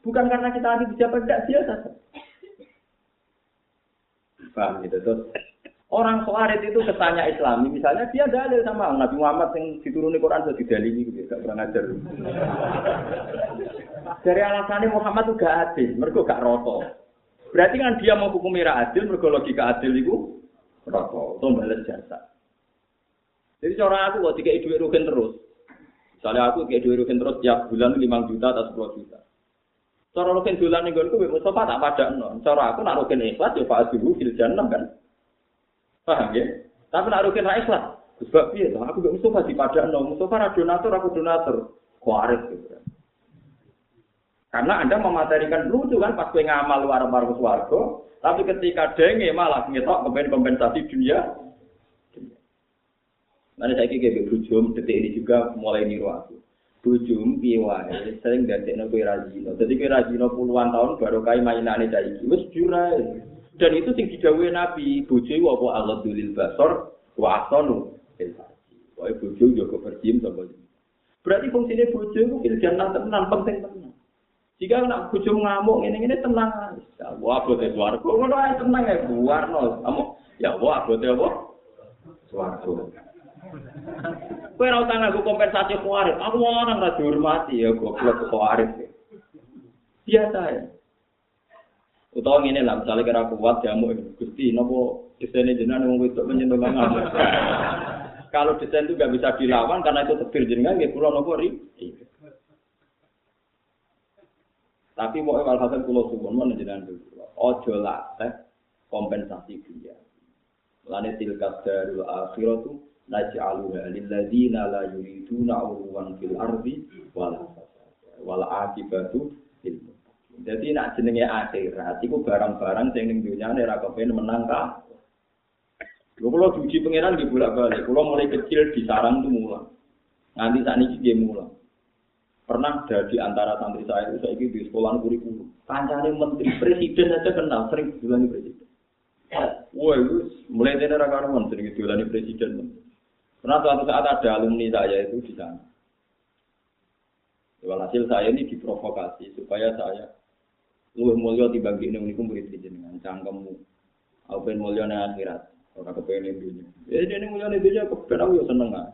bukan karena kita lagi pejabat tidak biasa. Paham gitu terus. Orang Khawarij itu kesannya Islami, misalnya dia dalil sama Nabi Muhammad yang dituruni Quran sudah didalili gitu, gak pernah ngajar. Dari alasannya Muhammad itu gak adil, mereka gak roto. Berarti kan dia mau hukum adil, mergo logika adil itu rokok, itu balas jasa. Jadi cara aku kok tiga duit rugen terus. Misalnya aku tiga duit rugen terus tiap bulan lima juta atau sepuluh juta. Cara rugen bulan nih gue gue Mustafa tak pada non. Cara aku nak rugen ikhlas ya pak dulu fil jannah kan. Paham ya? Tapi nak rugen ra ikhlas. Sebab iya, aku gak Mustafa di pada non. Mustafa donatur, aku donatur. Kuarit gitu. Karena Anda mematerikan lucu kan pas gue ngamal luar luar warga, tapi ketika denge malah ngetok kepen kompensasi dunia. Nanti saya kira bujum detik ini juga mulai niru aku. Bujum piwai sering ganti kue rajino. Jadi kue rajino puluhan tahun baru kai mainane cai wis jurai. Dan itu sing didawuhi Nabi, bojo apa Allah dulil basor wa asanu. Wah bojo yo kepercim sapa. Berarti fungsinya bojo itu jangan tenan penting tenan. Jika nak bojo ngamuk ini ini tenang. Ya wah bote swarga. Ngono ae tenang ya buarno. Kamu ya wah bote apa? Swarga. Kowe ora utang aku kompensasi kuarit. Aku mau orang ra dihormati ya goblok kuarit. Biasa ya. Utawa ngene lah, misalnya kira kuat jamu Gusti, nopo desainnya jenengan wong wedok menyentuh banget. Kalau desain itu gak bisa dilawan karena itu tebir jenengan, ya kula nopo ri. Tapi mau emal hasil pulau suwon mana jenengan dulu. Ojo latih kompensasi dia. Lani tilkat darul akhiratu naj'aluha lilladzina la yuriduna urwan fil ardi wala wala akibatu lil Jadi nak jenenge akhirat iku barang-barang sing ning dunyane ora kepen menang ka. Lho kula pangeran nggih bolak-balik. Kula mulai kecil di sarang tuh mulang. Nganti saat ini dia mulang. Pernah ada di antara santri saya itu saya di sekolah kurikulum. Kancane menteri presiden aja kenal, sering bilang presiden. Wah, mulai dari rakaruan sering diulani presiden. Pernah suatu saat ada alumni saya itu di sana. Walhasil saya ini diprovokasi supaya saya luwih dibagi ini unikum murid jenengan cangkemmu. Aku pengen mulia nih akhirat, orang kepengen dunia. Ya ini mulia nih dunia, kepengen aku ya seneng lah.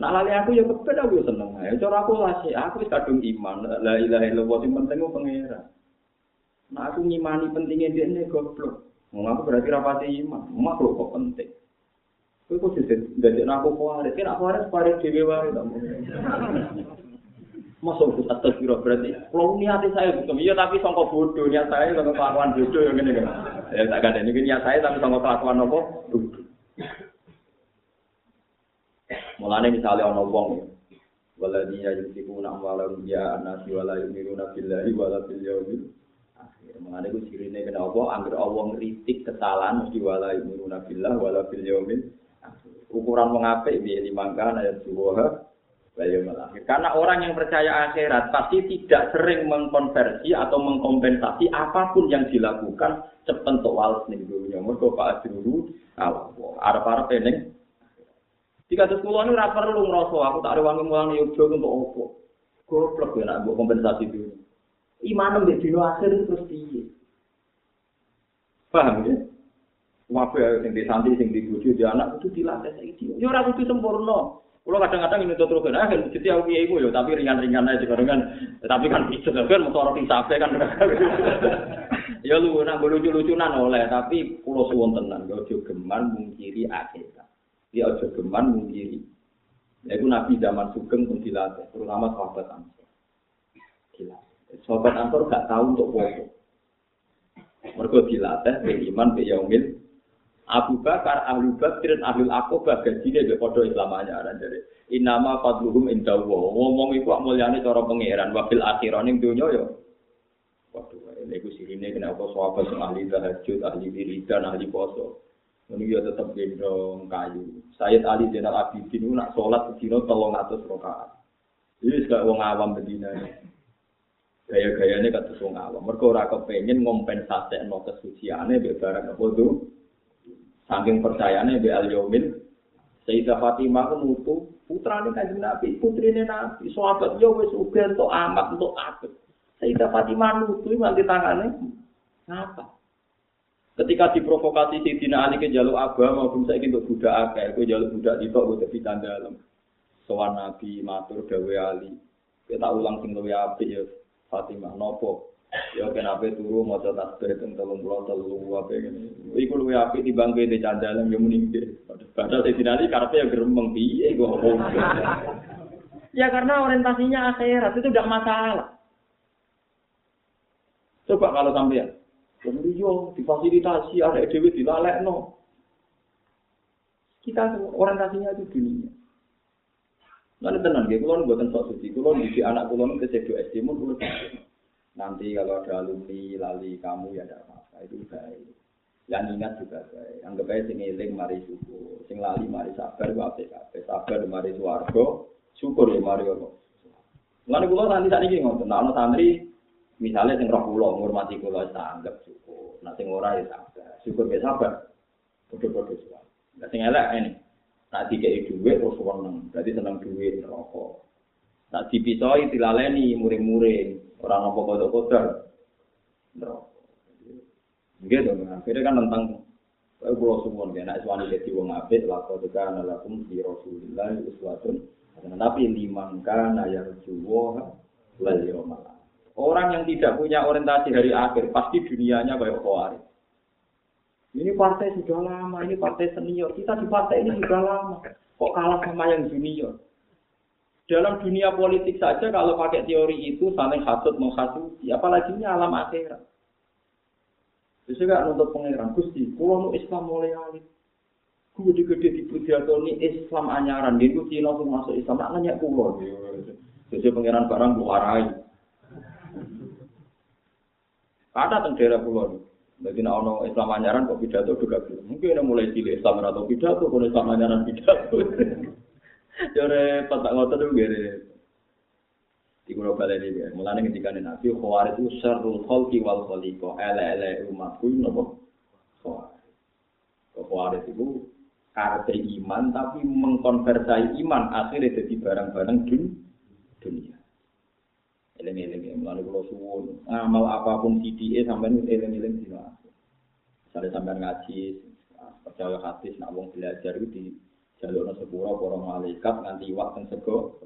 Nah lali aku ya kepengen aku ya seneng lah. Cara aku lah sih, aku kadung iman. La ilaha illallah yang penting aku pengira. Nah aku ngimani pentingnya ini goblok. Mau aku berarti rapati iman. Makhluk kok penting. Kowe kok jadi aku kuarit, kan aku harus kuarit dhewe wae Masuk ke atas biro berarti. Kalau niat saya bukan, iya tapi songkok bodoh niat saya songkok kelakuan bodoh yang ini kan. Ya tak ada ini niat saya tapi songkok kelakuan apa? Mulane misalnya ono wong ya. Waladina yunfikuna amwalahum ya anasi wala yumiruna billahi wala bil yaumil akhir. Mulane ku sirine kena apa? Angger Allah ngritik kesalahan mesti wala yumiruna billah wala bil Ukuran wong apik piye limangkan ayat subuh karena orang yang percaya akhirat pasti tidak sering mengkonversi atau mengkompensasi apa pun yang dilakukan sepentuk wales ning dunia. Mergo Pak Ajruru Allah. Arep-arep peneng. Jika terus kula ini ora perlu ngrasa aku tak rewangi mulang yoga untuk opo. Goblok ya nak kompensasi dulu. Iman mbek dino akhir terus piye? Paham ya? Wabe sing di santri sing di bojo di anak itu dilatih saiki. Ya ora kudu sempurna. Kalau kadang-kadang ini terus kan, ah, jadi aku kiai ya, tapi ringan-ringan aja kan. Tapi kan bisa kan, mau orang isape kan. ya lu nak lucu-lucunan oleh, tapi pulau suwon tenan, gak ojo geman mungkiri akhirat. Dia ojo geman mungkiri. Ya itu Nabi zaman Sugeng pun dilatih, terutama sahabat Ansor. Gila. Sahabat Ansor gak tahu untuk foto. Mereka dilatih, be iman, be yaumil, Abu Bakar, Ahlu Bakr, Ahlu Akobah, gajinya be podo Islamanya ada jadi. Inama fadluhum inda Allah. Ngomong iku mulyane cara pangeran wabil akhiran ning donya ya. Waduh, ini ku sirine kenapa sahabat sing ahli tahajud, ahli wiridan, ahli poso. Ini ya tetap gendong kayu. Sayyid Ali Zainal Abidin itu nak sholat di dino tolong atas suka wong awam bedina. Gaya-gayanya kata wong awam. Mereka ora kepengen ngompensasi no kesuciannya barang apa tuh. Saking percayane be al yaumil Sayyidah Fatimah ku mutu putrane Kanjeng Nabi, putrine Nabi, sahabat yo wis uga entuk amat entuk apik. Sayyidah Fatimah nutu nganti tangane ngapa? Ketika diprovokasi Sayyidina Ali ke jaluk agama, maupun saya untuk budak akeh, aku jaluk budak itu aku tapi dalam. Soal Nabi matur dawe Ali, kita ulang sing luwe apik ya Fatimah nopo Ya kenapa turu maca tasbih teng 33 apa ngene. Iku luwe apik timbang kene candalan yo muni Padahal saya dinali karepe ya gremeng piye kok Ya karena orientasinya akhirat itu tidak masalah. Coba kalau sampean Kemudian difasilitasi ada dewi dilalekno. Kita orientasinya itu dunia. Lalu tenang, ya, kalau buatan sok suci, kalau di anak kalau ke SD, mau Nanti kalau ada alumni lali kamu ya ada apa-apa itu baik. Yang ingat juga baik. Anggap aja sing eling mari syukur, sing lali mari sabar apik kabeh. Sabar mari swarga, syukur ya mari Allah. Lan kula nanti sakniki ngoten, nek ana santri misalnya sing roh kula ngurmati kula anggap syukur. Nah sing ora ya sabar. Syukur ya sabar. Padha-padha suwan. Nah sing elek ini. Nak dikei dhuwit terus seneng. Berarti seneng dhuwit rokok. Nak dipisoi dilaleni muring-muring. Orang apa kodok kodok. Gitu, akhirnya kan tentang Saya pulau semua nih, nak suami jadi wong apik, laku juga nalakum di Rasulullah uswatun. Tapi liman kana yarjuwa lal yawmal Orang yang tidak punya orientasi hari akhir, pasti dunianya kayak kawari. Ini partai sudah lama, ini partai senior. Kita di partai ini sudah lama. Kok kalah sama yang junior? Dalam dunia politik saja kalau pakai teori itu saling hasut menghasuti, apalagi ini alam akhirat. Bisa gak nuntut pengiran, Gusti, kalau Islam mulai alit. Gede-gede di ini Islam anyaran, dia itu Cina masuk Islam, nak nanya kulo. Jadi pengiran barang buarai. Kata teng daerah pulau. Jadi nak ono Islam anyaran kok pidato juga. Mungkin ada mulai cilik Islam atau pidato, kalau Islam anyaran pidato. Jore tak ngotot tuh gere. Di kulo balik ini, mulanya ketika nabi khawarij itu syarrul khalqi wal khaliqa, ele-ele umatku nopo khawarij. Itu karpe iman tapi mengkonversai iman akhirnya jadi barang-barang dunia. Eling-eling mulane kula suwun, amal apa pun CDE sampean eling-eling dina. Misalnya sampean ngaji, percaya hadis nak belajar itu jalur sepuro para malaikat nganti waktu sego.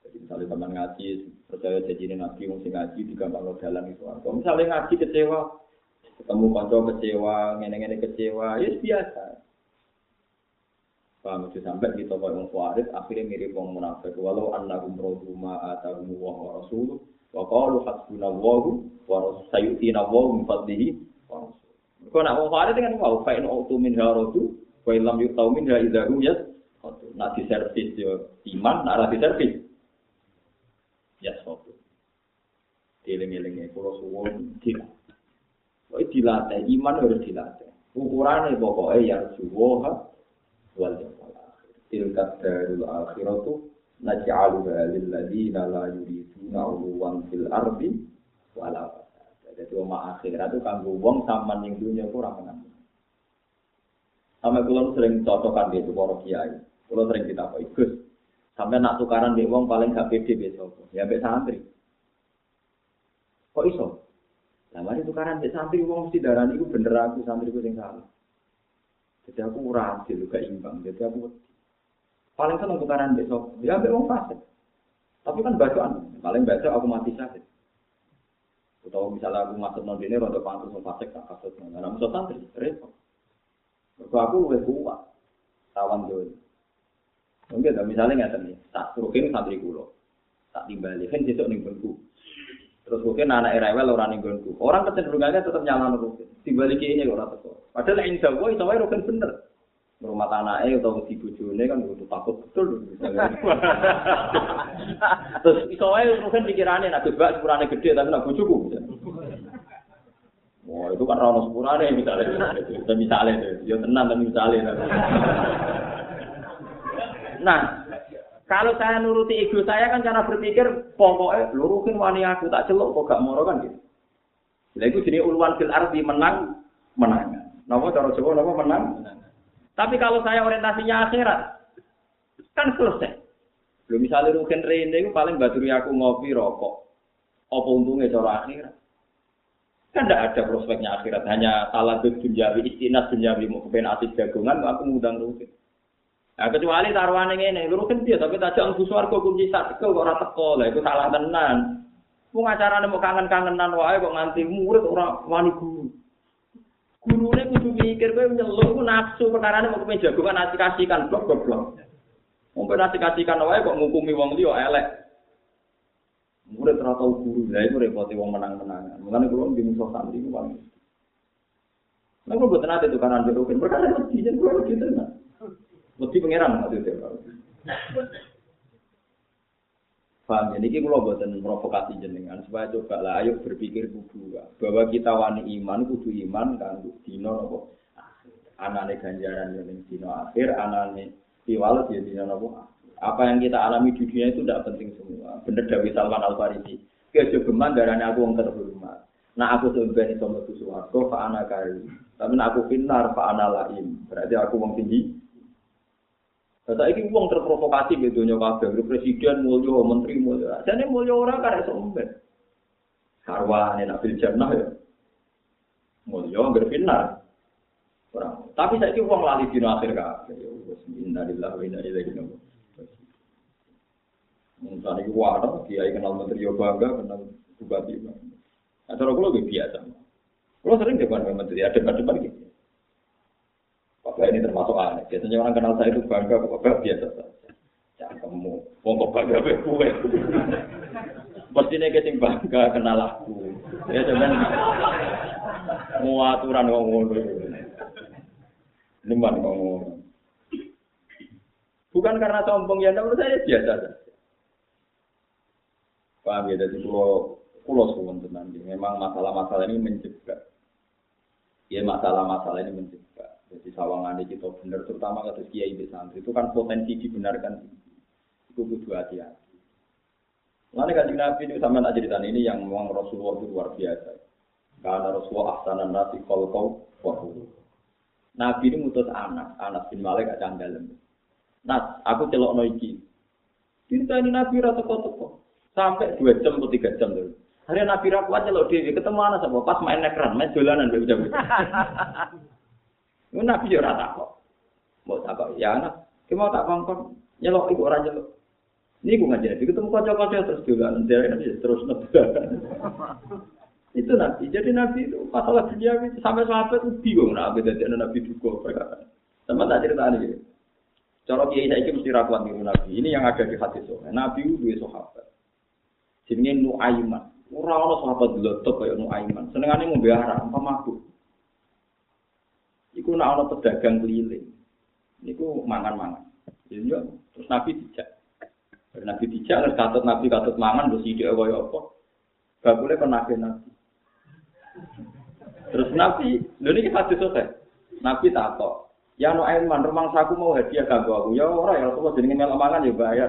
Jadi misalnya sampean ngaji, percaya janjine nabi wong sing ngaji digampang lo dalan itu. Kalau misalnya ngaji kecewa, ketemu kanca kecewa, ngene-ngene kecewa, ya biasa. Paham itu sampai kita kau yang kuarit akhirnya mirip orang munafik. Walau annahum rodu ma atahum wa rasuluh wa qalu hasbuna wa wa sayutina min fadlihi wa rasul. Kau nak kuarit dengan wow fa in autu min harodu wa ilam yutau min ha idzahu yas. Nak di servis yo iman, nak di servis. Ya sopo. Eling-elingnya kalau suwon tidak. Kau dilatih iman harus dilatih. Ukurannya pokoknya ya suwoha wal yaumil akhir. Tilka darul akhiratu naj'aluha lil ladzina la yuriduna uluwan fil ardi wala. Jadi oma akhirat itu kanggo wong sampean ning dunya kurang menang. Sampai kulon sering cocokan di itu para kiai. Kulon sering kita apa Gus. Sampai nak tukaran di wong paling gak pede besok. Ya mbek santri. Kok iso? Lah mari tukaran mbek santri wong mesti darani iku bener aku santri ku sing salah. Jadi aku ora adil, gak imbang. Jadi aku paling seneng tukaran besok. Ya ambil wong fasik. Tapi kan bacaan. Paling baca aku mati sakit. Atau misalnya aku masuk non ini, roda pantas wong fasik tak kasut. Nah, musuh santri, repot. Mergo aku lebih kuat. Tawan dulu. Mungkin misalnya nggak nih, tak rukin santri kulo, tak timbali, kan sesuk ning bengku. Terus mungkin anak rewel orang ning gonku. Orang kecenderungannya tetap nyala rukin. Dibalik ini ora teko. Padahal ing Jawa iso wae rukin bener. Rumah anake utawa di bojone kan kudu takut betul. Terus iso wae rukin pikirane nek gebak sepurane gede tapi nek bojoku. Wah, itu kan rono sepurane misalnya. Itu misalnya, ya tenang kan misalnya. Nah, Kalau saya nuruti ego saya kan cara berpikir pokoknya luruhin wani aku tak celok kok gak moro kan gitu. Jadi itu jenis uluan fil arti menang menang. Nama cara Jawa nama menang. Tapi kalau saya orientasinya akhirat kan selesai. Belum misalnya rukin rene itu paling baturi aku ngopi rokok. Apa untungnya cara akhirat? Kan tidak ada prospeknya akhirat. Hanya salah dunjawi, istinas dunjawi, mau kepen asik jagungan, aku ngundang rukin. Nah, kecuali taruhan yang ini, lu kan dia, tapi tak jangan buswar kok kunci sak kok ora teko lah, itu salah tenan. Mau ngacarane mau kangen-kangenan wae kok nganti murid ora wani guru. Gurune kudu mikir kowe nyeluk ku nafsu perkarane mau kepen jagongan nasi kasihkan blok blok. Mau nasi kasihkan wae kok ngukumi wong liya elek. Murid tau guru, lha iku repote wong menang-menangan. Mulane kula ndi musuh santri ku paling. Nek kok boten ate tukaran jodohin, perkara mesti jen kula gitu. Mesti pangeran maksudnya. Paham ya, ini kalau buatan provokasi jenengan supaya coba lah, ayo berpikir kudu bahwa kita wani iman kudu iman kan dino nopo anane ganjaran yang dino akhir anane piwalet ya dino nopo apa yang kita alami di dunia itu tidak penting semua bener Dawi Salman Al Farisi kejogeman darahnya aku yang terhormat nah aku sebenarnya sama tuh suwargo fa anak kari tapi nah aku finar fa anak lain berarti aku wong tinggi Kata ini uang terprovokasi gitu nyoba kabeh, presiden mulio, menteri mulio. Jadi mulio orang iso umben. Karwane nak bil jannah ya. Mulio berfinar. Orang. Tapi saya ini uang lali dino akhir kabeh. Ya wis innalillahi wa inna ilaihi. Mungkin ini wadah, dia kenal menteri yo bangga, kenal bupati. Cara kalau lebih biasa. Kalau sering depan menteri, ada depan-depan gitu. Bapak ini termasuk aneh. Biasanya orang kenal saya itu bangga, bapak biasa saja. Jangan kamu, mau kok bangga be. Pasti nih bangga kenal aku. Ya cuman mau aturan ngomong Liman ngomong. Bukan karena sombong ya, menurut saya biasa saja. Paham ya, jadi kalau pulau suwon tenan memang masalah-masalah ini menjebak. Ya masalah-masalah ini menjebak. Jadi sawangan kita benar terutama kata kiai santri itu kan potensi dibenarkan. Itu kudu hati-hati. Lalu kan Nabi itu sama nak cerita ini yang memang Rasulullah itu luar biasa. Karena Rasulullah ahsanan nasi kau kau Nabi ini mutus anak, anak bin Malik aja dalam. Nas, aku celok no iki. Cerita ini Nabi rata toko sampai dua jam atau tiga jam dulu. Hari Nabi raku aja lo dia ketemu anak sama pas main ekran, main jalanan begitu begitu. Nabi juga rata kok. Mau tak kok ya anak, mau tak bangkong nyelok ibu orang nyelok. Ini gue ngajar, ketemu kocok-kocok terus juga nanti terus nebak. itu nabi. Jadi nabi itu masalah dunia itu sampai sahabat itu bingung nabi jadi nabi juga perkara. Sama tak cerita ini. Cara kiai saya mesti rakuan niru nabi. Ini yang ada di hati soalnya. Nabi itu dua sahabat. Jenenge Nuaiman. Ora ana sahabat lotok kaya Nuaiman. Senengane ngombe arak, apa mabuk. Iku nak ana pedagang keliling. Niku mangan-mangan. Ya terus Nabi dijak. Nabi dijak harus katut Nabi katut mangan terus ide kaya apa. Gak boleh kon nabi Nabi. Terus Nabi, lho niki hadis selesai. Nabi takok, Ya no Aiman, rumang saku mau hadiah kanggo aku. Ya ora ya Rasulullah jenenge melok mangan ya bayar.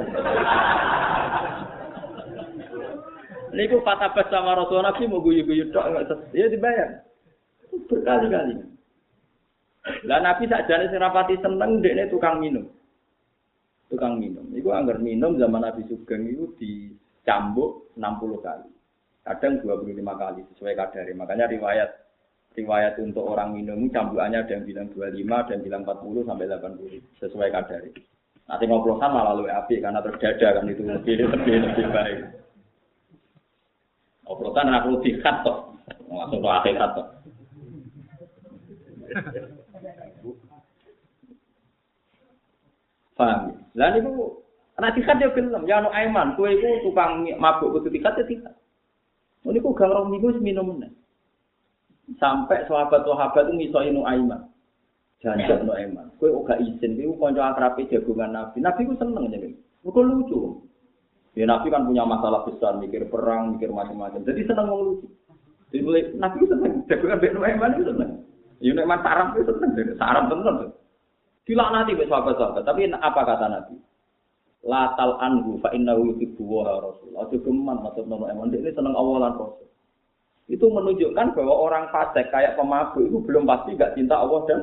Niku bas sama Rasul Nabi mau guyu-guyu tok ya dibayar. Berkali-kali. Lah Nabi sakjane sing rapati seneng dekne tukang minum tukang minum. Iku anggar minum zaman Nabi Sugeng itu dicambuk 60 kali. Kadang 25 kali sesuai kadar. Makanya riwayat riwayat untuk orang minum cambukannya ada yang bilang 25, ada yang bilang 40 sampai 80 sesuai kadar. Nanti ngoplosan malah lebih api karena terdada kan itu lebih lebih baik. Ngoplosan aku dikat toh, langsung ke akhirat toh. Paham? Lah niku ana tikat ya film, ya anu Aiman, kowe iku tukang mabuk kudu tikat ya tikat. Niku gang rong minggu minum. Sampai sahabat-sahabat itu ngisoi nu Aiman. Janjak nu Aiman. Kowe ora izin, kowe kanca akrabe jagungan Nabi. Nabi ku seneng jadi. Kok lucu. Ya Nabi kan punya masalah besar, mikir perang, mikir macam-macam. Jadi seneng ngomong lucu. Jadi mulai Nabi ku seneng, jagungan Bek Aiman itu seneng. Ya Aiman sarap itu seneng, sarap seneng. Dilaknati be sahabat-sahabat. Tapi apa kata Nabi? Latal anhu fa innahu yuhibbu wa rasul. Aja geman maksud nono emang ini seneng Allah lan Rasul. Itu menunjukkan bahwa orang fasik kayak pemabuk itu belum pasti gak cinta Allah dan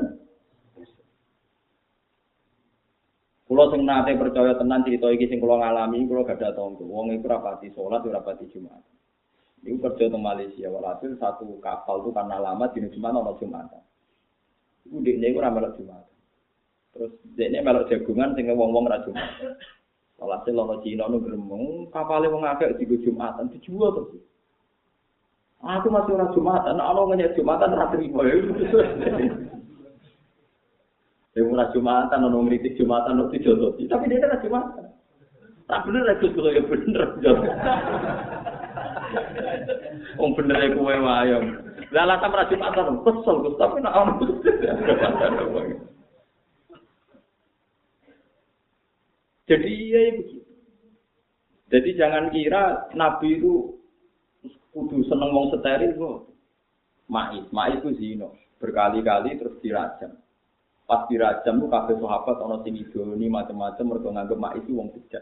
Kulo sing nate percaya tenan cerita iki sing kulo ngalami, kulo gak ada tonggo. Wong iku rapati salat, ora rapati Jumat. Iku kerja di Malaysia, walhasil satu kapal itu karena lama di Jumat ono Jumat. Iku dekne iku ora melok Jumat. Terus dekne melok jagungan sing wong-wong ra Jumat. Walhasil lono Cina nu gremeng, kapale wong akeh digo Jumatan dijual terus. Aku masih orang Jumatan, Allah ngenyek Jumatan ora terima. Saya ora Jumatan, ono ngritik Jumatan, ono dijodohi. Tapi dia kan Jumatan. Tak bener Gus ya bener. Wong bener ya kowe wae. Lah alasan ora Jumatan, kesel tapi nek ono Jadi iya begitu. Jadi jangan kira Nabi itu kudu seneng wong steril kok. Ma'is, ma'is ku zino. Berkali-kali terus dirajam. Pas dirajam tuh kabeh sahabat ana sing idoni macam-macam mergo nganggep ma'is itu wong bejat.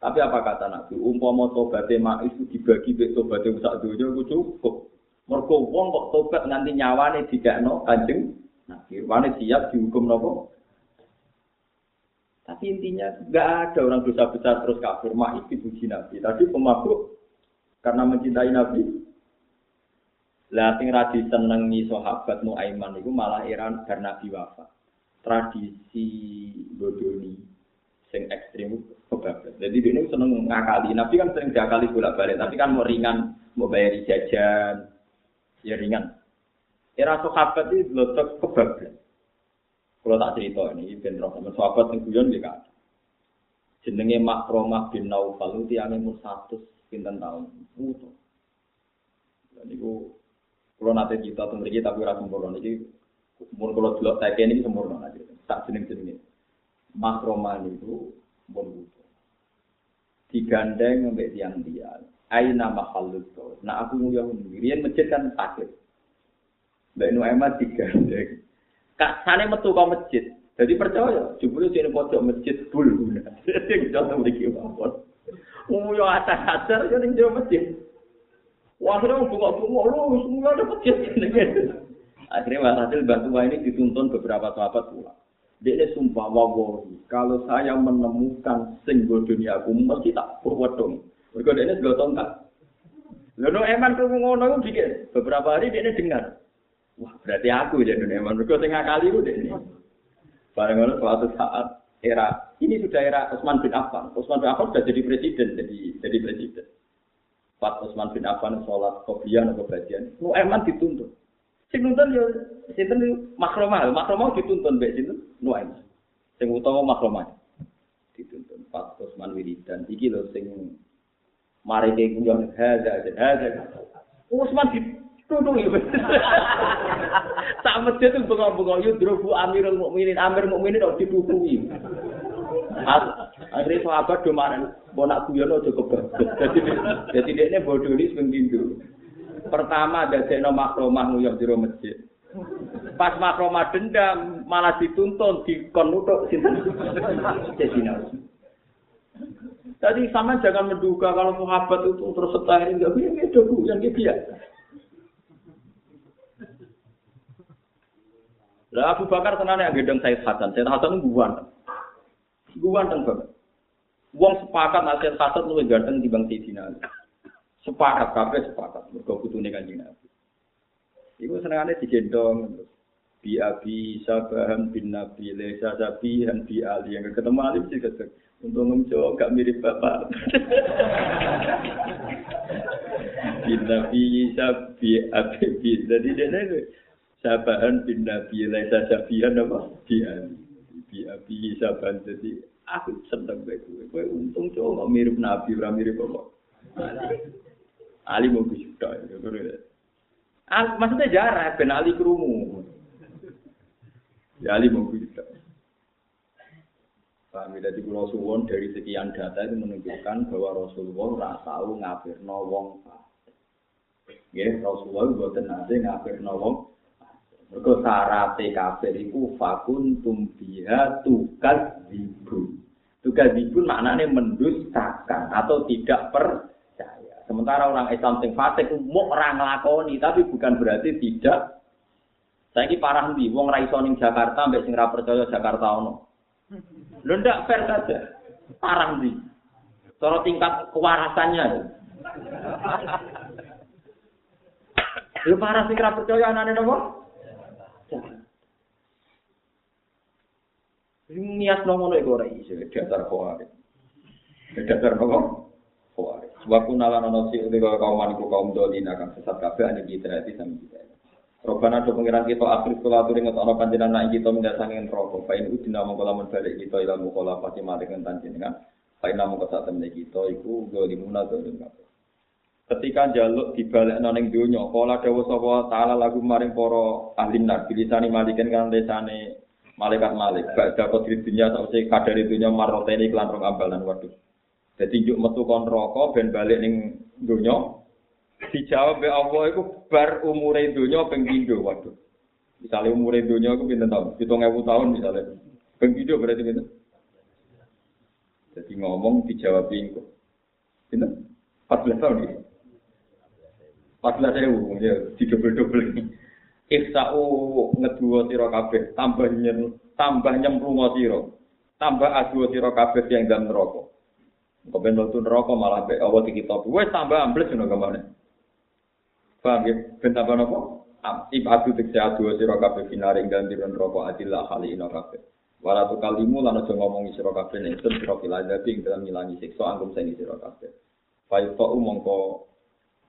Tapi apa kata Nabi? Umpama tobaté ma'is itu dibagi mek tobaté sak donya iku cukup. Mergo wong kok tobat nganti nyawane dikakno Kanjeng Nabi. Wane siap dihukum napa? Tapi intinya nggak ada orang dosa besar terus kafir. Ma'is dipuji Nabi. Tadi pemabuk karena mencintai Nabi. Lah sing ra disenengi sahabat Nuaiman iku malah iran karena Nabi. Tradisi bodoni sing ekstrim kebablas. Jadi dia seneng ngakali. Nabi kan sering diakali bolak-balik, tapi kan mau ringan, mau bayar jajan, ya ringan. Era sahabat itu letak kebablas. Kalau tak cerita ini, ben roh sama sahabat yang guyon dia kan. Jenenge Makromah bin Naufal itu yang satu pinten tahun. Dan itu kalau nanti kita tunggu tapi rasa sempurna ini umur kalau dulu tak ini sempurna aja. Tak jeneng jeneng Makroman itu pun mutu. Digandeng sampai tiang dia. aina mahallul qaul. Nah aku nguyu ngirian masjid kan takut. Mbak Nuaiman digandeng. Kak sane metu kok masjid. Jadi percaya, jebule sing pojok masjid bul guna. Sing jono mriki mawon. Nguyu atas-atas yo ning jero masjid. Wah, akhirnya bunga-bunga, lu semua ada masjid. Akhirnya Hasil bantu ini dituntun beberapa sahabat pulang. Dia ini sumpah wawahi, kalau saya menemukan singgul dunia aku, mesti tak dong. Mereka dia ini segala tongkat. Lalu eman kamu ngono itu bikin. Beberapa hari dia ini dengar. Wah berarti aku ya dunia eman. Mereka tengah kali itu dia ini. Barang ngono suatu saat era ini sudah era Utsman bin Affan. Utsman bin Affan sudah jadi presiden, jadi jadi presiden. Pak Utsman bin Affan sholat kopian atau bagian, nu eman dituntut. Sing nuntun yo sinten makromah, makromah dituntun mbek sinten Nuaim. Sing utawa makromah dituntun Pak Usman Wiridan iki lho sing mari ke kunjung hadza hadza. Usman dituntun yo. Sak masjid itu bengok-bengok yo drobu Amirul Mukminin, Amir Mukminin kok ditutui. Akhirnya sahabat do maren, mau nak guyon aja kebablas. Jadi dia ini bodoh ini sing Pertama dadekno makromah nguyuh jero masjid. Pas makromah dendam malah dituntun di nutuk sinten. Tadi sama jangan menduga kalau sahabat itu terus setahir enggak bisa itu yang dia. Lah Abu Bakar tenan yang gedeng Said Hasan. Said Hasan guwan. Guwan banget. Wong sepakat nasihat Hasan luwih ganteng dibanding Sayyidina Ali. Sepakat kabeh sepakat. Mergo putune Kanjeng Nabi. Iku senengane digendong bi abi sabahan bin nabi lesa sabihan bi ali. Yang ketemu ali sih ketemu. Untuk ngomong gak mirip bapak. Bin nabi sabi abi bi jadi dia sabahan bin nabi lesa sabihan apa? Bi ali. Bi abi sabahan. Jadi aku seneng bae kowe untung cowok mirip nabi ora mirip bapak Ali mau bisa Ah, maksudnya jarak, ben Ali kerumu. Ya Ali mau bisa. Paham ya, jadi Pulau Suwon dari sekian data itu menunjukkan bahwa Rasulullah ora tahu ngafirno wong Ya, Rasulullah buatan nate ngafirno wong Mergo sarate kafir iku fakun tumbiha tukas dibu. Tukas dibu maknanya mendustakan atau tidak per Sementara orang Islam sing fasik mau orang nglakoni, tapi bukan berarti tidak. Saya ini parah nih, wong ra iso ning Jakarta mbek sing percaya Jakarta ono. Lho ndak fair saja. Parah nih. Cara tingkat kewarasannya. Lho parah sing percaya anane napa? Niat ngono iku ora iso dasar kok. Dasar kok. Wa kunna lana nasi utika kaum maniku kaum dolin akan sesat kabeh ane kita hati sami kita. Robana do pengiran kita akhir sekolah turi ngetokno panjenengan nak kita mendasangin rokok. Fain udina mongko lamun balik kita ila mukola pati mari kan panjenengan. Fain namun kata temen kita iku dolimuna dolim kabeh. Ketika jaluk dibalik noning dunya, kala dawa sapa taala lagu maring para ahli nar bilisani malikan kan lesane malaikat malik. Badha kodri dunya sausé kadari dunya maroteni kelan rong ambalan waduh. Jadi juk metu kon rokok ben balik ning donya. Dijawab be Allah iku bar umure donya ping pindho waduh. Misale umure donya iku pinten tahun? 7000 tahun misale. Ping pindho berarti pinten? Jadi ngomong dijawab iku. Pinten? 14 tahun iki. 14 ewu ya didobel-dobel ini. Iksa'u ngeduwa sira kabeh tambah nyen tambah nyemplung sira. Tambah adu sira kabeh yang dalam neraka. Kok ben mlebu neraka malah be Allah kita. Wes tambah ambles ngono kemana. Paham ya? Ben tambah napa? Ibadu tekse adu sira kabeh finare ganti neraka adillah kali ina kabeh. Wala tu kalimu lan aja ngomongi sira kabeh nek sun sira kilada ing dalam ngilangi siksa anggum sing sira kabeh. Fayu fa umangka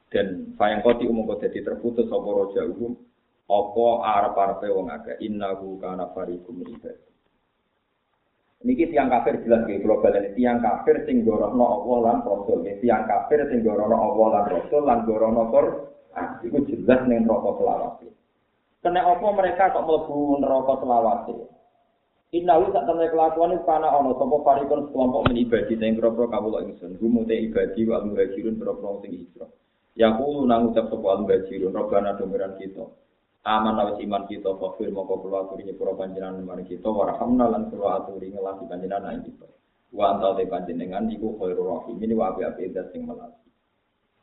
dan fayang koti umangka dadi terputus apa raja umum apa arep-arepe wong akeh innahu kana fariqum ibadah. Niki tiang kafir jelas gitu global ini tiang kafir sing gorono Allah lan Rasul ini tiang kafir sing gorono Allah lan Rasul lan gorono Quran itu jelas neng rokok selawat. Kena apa mereka kok mlebu neraka selawat? Innahu sak temne kelakuan iku kana ana sapa farikon kelompok men ibadi sing kira-kira kawula ingsun. Gumu te ibadi wa muhajirun kira-kira sing hijrah. Ya kulo nang ucap sapa al-muhajirun robbana domiran kita. Aman awis iman kita fakir moko kula aturi nyepura panjenengan mari kita warhamna lan kula aturi ngelasi panjenengan ing kita. Wa anta te panjenengan iku khairur rahim ini wa api-api zat sing melasi.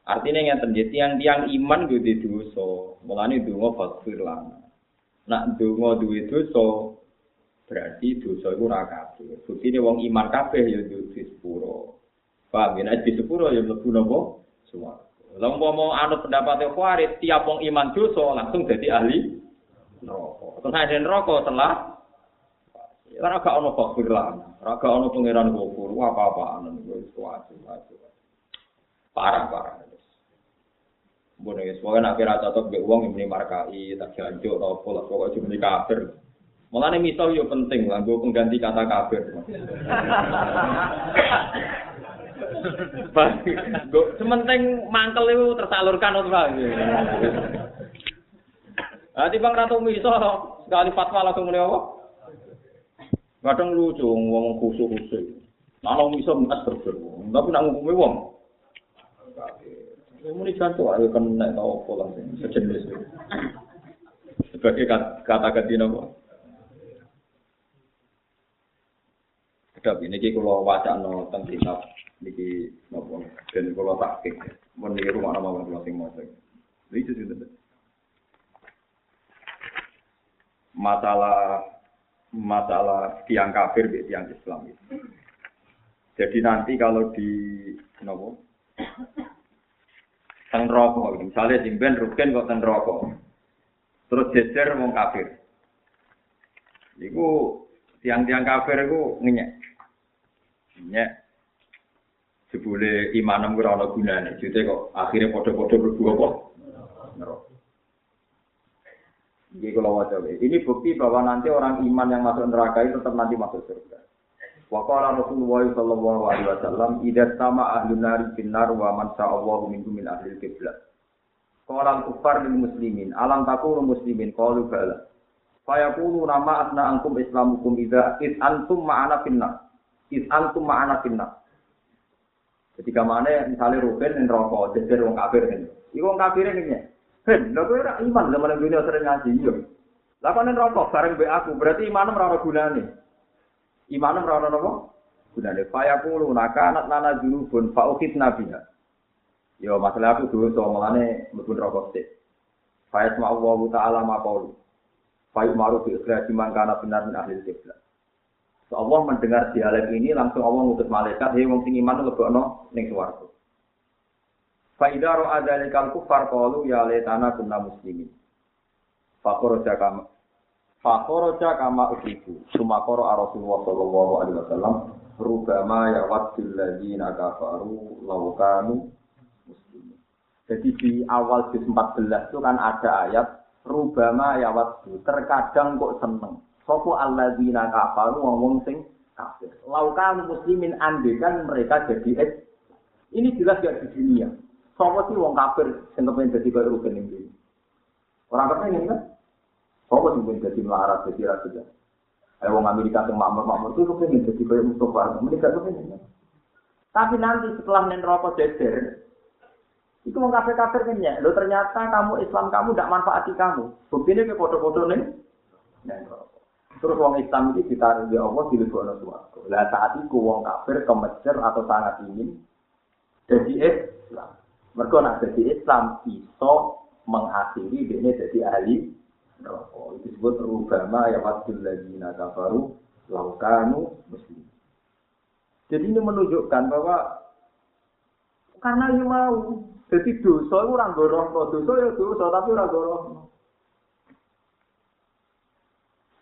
Artinya ngeten nggih tiang-tiang iman kuwi di dosa. Mulane donga fakir lana. Nak donga duwe dosa berarti dosa iku ora kabeh. Buktine wong iman kabeh ya di sepuro. Paham ya? Di sepuro ya mlebu napa? Suwarga. Lah umpama anut pendapat Khawarij, tiap wong iman dosa langsung jadi ahli neraka. Terus ada neraka setelah Ora gak ono fakir lah, ora gak ono pangeran gofur, apa-apaan wis kuwat Parah parah. Bodoh ya, semoga akhirnya cocok be uang yang markai, tak jancuk, atau pola, pokoknya cuma di kafir. Malah nih misal yo penting lah, gue pengganti kata kafir. Sementing mangkel itu tersalurkan untuk lagi. Nanti bang ratu miso sekali fatwa langsung mulai apa? Kadang lucu, ngomong khusus khusus. Kalau miso mas berber, tapi nak ngomongin wong. Ini ini jantung, ayo kan naik tahu pola sejenis. Sebagai kata ganti nama. Kedap ini kalau wacana tentang kitab niki nopo dan kalau tak mun niki rumah nama kula sing maca itu sih masalah masalah tiang kafir di tiang Islam itu. Jadi nanti kalau di nopo teng rokok misalnya jimben rugen kok teng rokok terus jejer wong kafir. Iku tiang-tiang kafir iku ngenyek. Ngenyek jebule imanem ora ana gunane. Jute kok akhirnya padha-padha mlebu apa? Neraka. Kalau wajah ini bukti bahwa nanti orang iman yang masuk neraka itu tetap nanti masuk surga. Wa qala Rasulullah sallallahu alaihi wasallam, "Idza sama ahli nari binar wa man sa'allahu minkum min ahli kiblat." Qala kufar lil muslimin, alam takunu muslimin qalu bala. Fayaqulu nama asna ankum islamukum idza id antum ma'ana finnar. Id antum ma'ana finnar. Ketika mana misalnya Ruben yang rokok, jejer wong kafir ini. Iku wong kafir ini. Ben, lho kowe ora iman zaman dunia sering ngaji yo. Lah kok rokok bareng be aku, berarti imanem ora gunane. Imanem ora ono apa? Gunane faya kulo naka anak nana junubun fa ukit nabiha. Yo masalah aku dulu so mulane mlebu rokok sik. Faya sama Allah taala ma qaulu. Faya maru bi ikhraj man kana benar ahli kiblat. Allah mendengar dialek ini langsung Allah ngutus malaikat, hei wong sing iman lebokno ning swarga. Fa idza ra'a dzalikal kufar qalu ya laitana kunna muslimin. Fakoroja kama Fakoroja kama usiku. Sumakoro Rasulullah sallallahu alaihi wasallam rubama ya wadil ladzina kafaru law kanu muslimin. Jadi di awal juz 14 itu kan ada ayat rubama ya wadil. Terkadang kok seneng. Sopo alladzina kafaru ngomong sing kafir. Laukan muslimin andekan mereka jadi es. Ini jelas gak di dunia. Sopo sih wong kafir sing kepen jadi kaya rugen ini. Orang kepengen kan? Sopo sih pengen jadi melarat jadi raja. Ayo wong Amerika sing makmur-makmur itu kepengen jadi kaya Mustafa. Mereka kepengen kan? Tapi nanti setelah nen rokok jejer, itu wong kafir-kafir kan ya. Lo ternyata kamu Islam kamu tidak manfaati kamu. Bukti ini ke foto-foto nih. Rokok. Terus wong Islam ini ditaruh di Allah di lebokno suwarga. Lah saat itu wong kafir kemecer atau sangat ingin jadi Islam. Mereka nak jadi Islam iso mengakhiri dia jadi ahli neraka. Itu disebut rubama ya wadul ladzina kafaru laukanu muslim. Jadi ini menunjukkan bahwa karena yang mau jadi dosa itu orang dorong dosa ya dosa tapi orang dorong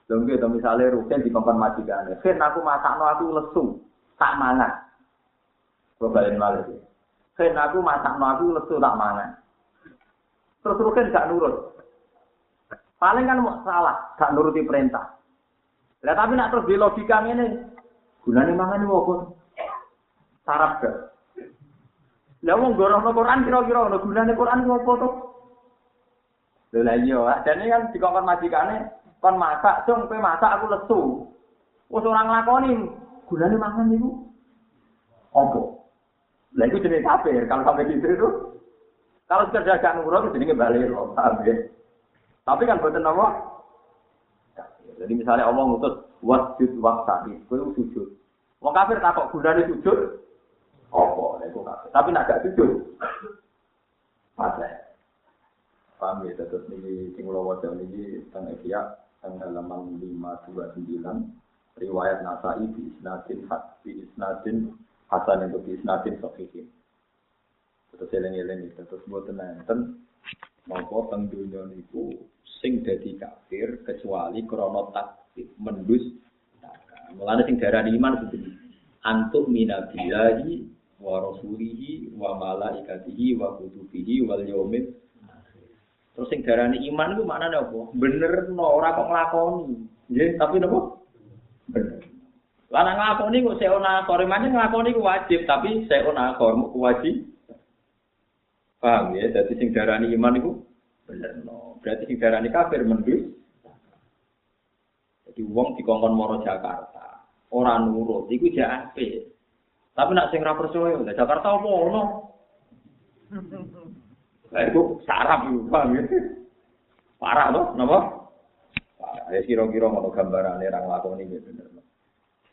Lho nggih to misale rugen di kompon majikane. Aku masakno aku lesu, tak mangan. Kok balen malih. Fen aku masakno aku lesu tak mangan. Terus rugen gak nurut. Paling kan mau salah, gak nuruti perintah. Lah tapi nak terus di logika ngene, gunane mangan opo? Sarap gak? Lah wong gorono Quran kira-kira ono gunane Quran opo to? Lha iya, jane kan dikongkon majikane, kon masak, cung kowe masak aku lesu. Wes ora nglakoni gunane mangan niku apa? Lah iku jenenge kafir, kalau sampai gitu itu. Kalau sekedar gak nurut jenenge paham ya? Tapi kan boten apa? Jadi misalnya Allah ngutus wasjud waktari, kowe sujud. Wong kafir takok gunane sujud, apa? Lah iku kafir. Tapi nak gak sujud. Masa. Paham ya, terus ini kula waca niki teng Ihya teng halaman 529 riwayat Nasai di isnadin di isnadin hasan itu di isnadin sahihin. Terus eling-eling itu terus mboten enten napa teng donya niku sing dadi kafir kecuali krana takdir mendus Mulane sing darani iman seperti antuk minabilahi wa rasulihi wa malaikatihi wa kutubihi wal yaumil Terus sing darani iman iku maknane apa? Bener no ora kok nglakoni. Nggih, tapi napa? Bener. Lah nek nglakoni kok seona akor manjen nglakoni ku wajib, tapi seona akor ku wajib. Paham ya? Dadi sing darani iman iku bener no. Berarti sing darani kafir mendus. Jadi wong dikongkon moro Jakarta, ora nurut, iku jak apik. Tapi nak sing ra percaya, Jakarta apa ono? Lah itu sarap itu, paham ya? Parah loh, kenapa? Ya kira-kira ngono gambarane ra nglakoni ya bener.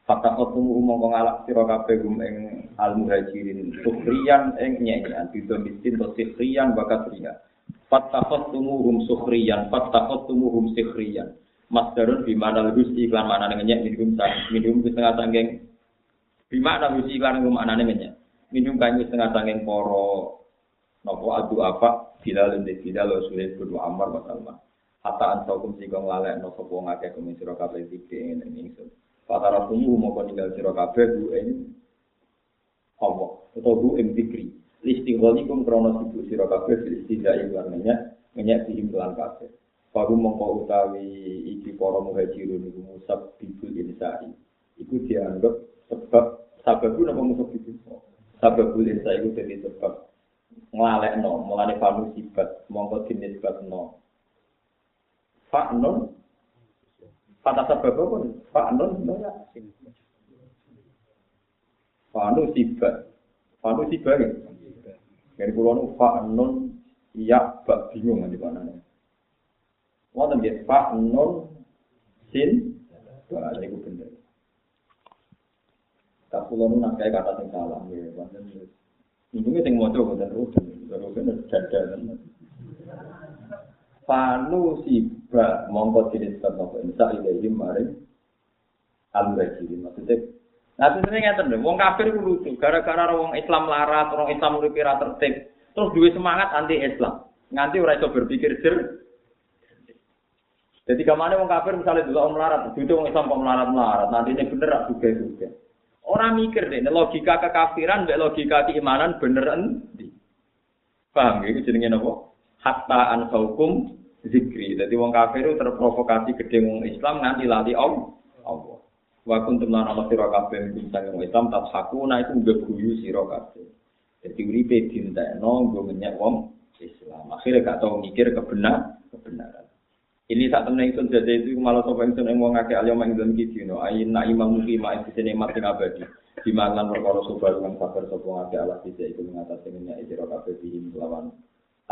Fakta ketemu umum kong alak sira kabeh gum ing al muhajirin sukriyan ing nyanyian bidon miskin to sikriyan bakat ria. Fakta ketemu hum sukriyan, fakta ketemu hum sikriyan. Masdarun di mana lebih iklan mana ngenyek minum minum setengah sanggeng. Di mana lebih iklan mana ngenyek minum kayu setengah sanggeng poro nopo adu apa bilal ini bilal sulit kudu amar wa salma hatta ansaukum sika nglalek no sapa ngakeh kumi sira kabeh iki ing ingsun. Fatara tumu mau ninggal sira kabeh bu ing apa utawa bu ing dikri istigholikum krono sibuk sira kabeh istidai warnanya ngenyak di kelan kabeh. Baru mongko utawi iki para muhajirun iku musab bibul insai. Iku dianggap sebab sabab napa musab bibul. Sabab insai iku dadi sebab nglalekno mulane fanu sifat mongko dinisbatno fa nun Fata sebab pun fa nun ya. Fanu sifat fanu sifat ya? Dari pulau nu fa nun ya bak bingung nanti mana nih Wonten nggih fa nun sin. Ba niku bener. Tak pulau nu nak kata sing salah nggih wonten Untungnya sing maca boten rugen, rugen dadalan. Panu siba mongko jenis nopo insa ilahi maring al-wajiri maksudnya Nah, itu sering ngeten wong kafir ku lucu, gara-gara wong Islam larat, orang Islam uripe ra tertib, terus duwe semangat anti Islam. Nganti ora iso berpikir jer. Jadi ke mana wong kafir misalnya dulu om melarat, itu wong Islam kok melarat-melarat, nanti ini bener rak juga-juga. Orang mikir deh, logika kekafiran, mbak logika keimanan bener endi. Paham ya, itu jenenge apa? Hatta ansaukum zikri. Jadi wong kafir terprovokasi gede wong Islam nanti lali Allah. Allah. Wa kuntum lan ana sira kabeh bisa wong Islam sakuna itu guyu sira kabeh. Jadi uripe dintekno nggo menyek wong Islam. Akhirnya gak tau mikir kebenar, kebenaran. Ini saat temen itu jadi itu malah sopo itu yang mau ngake alim yang dalam gitu, no. Ayin na imam muki ma itu sini mati abadi. Di mana perkara sobar yang sabar sopo ngake Allah bisa itu mengatasi minyak ijro kafe bihim melawan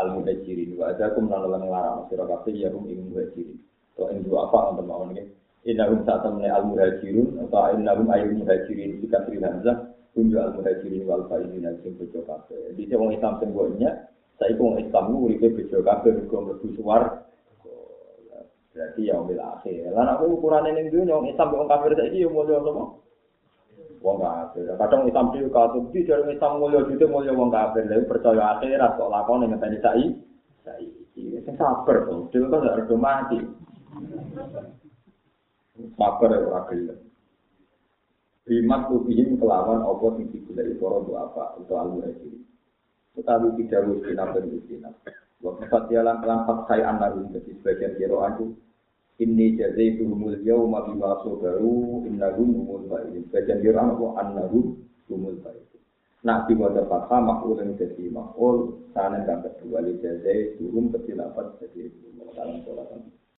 al muhajirin. Wa ada kum nang lang larang sira kafe ya rum ing muhajirin. To ing dua apa untuk mau ini? Inna rum saat temen al muhajirun atau inna rum ayu muhajirin jika sri hamzah kunju al muhajirin wal faizin sing bejo kafe. Di sini Islam sembunyinya, saya pun Islam uripe bejo kafe mergo mlebu suar Berarti ya umil akhir. Lan aku ukuran ini dunia, Islam wong kafir saiki yo mulya apa? Wong kafir. Kadang Islam iki katu di dari Islam mulya jute mulya wong kafir. Lha percaya akhirat kok lakon ning ngenteni saiki. Saiki sing sabar to. Dhewe kok gak rego mati. Sabar ora gelem. Bimat kubihim kelawan apa sing digulai para doa apa untuk al-muhajir. Tetapi tidak harus dinam dan Waktu dia lampat saya anak jadi sebagian kiro aku ini jadi humul yauma bima sabaru innahum humul baik. Sebagian kiro aku annahum humul baik. Nah, di wajah fatha makul yang jadi makul, sana yang kedua, jadi turun kecil apa jadi dalam sholat.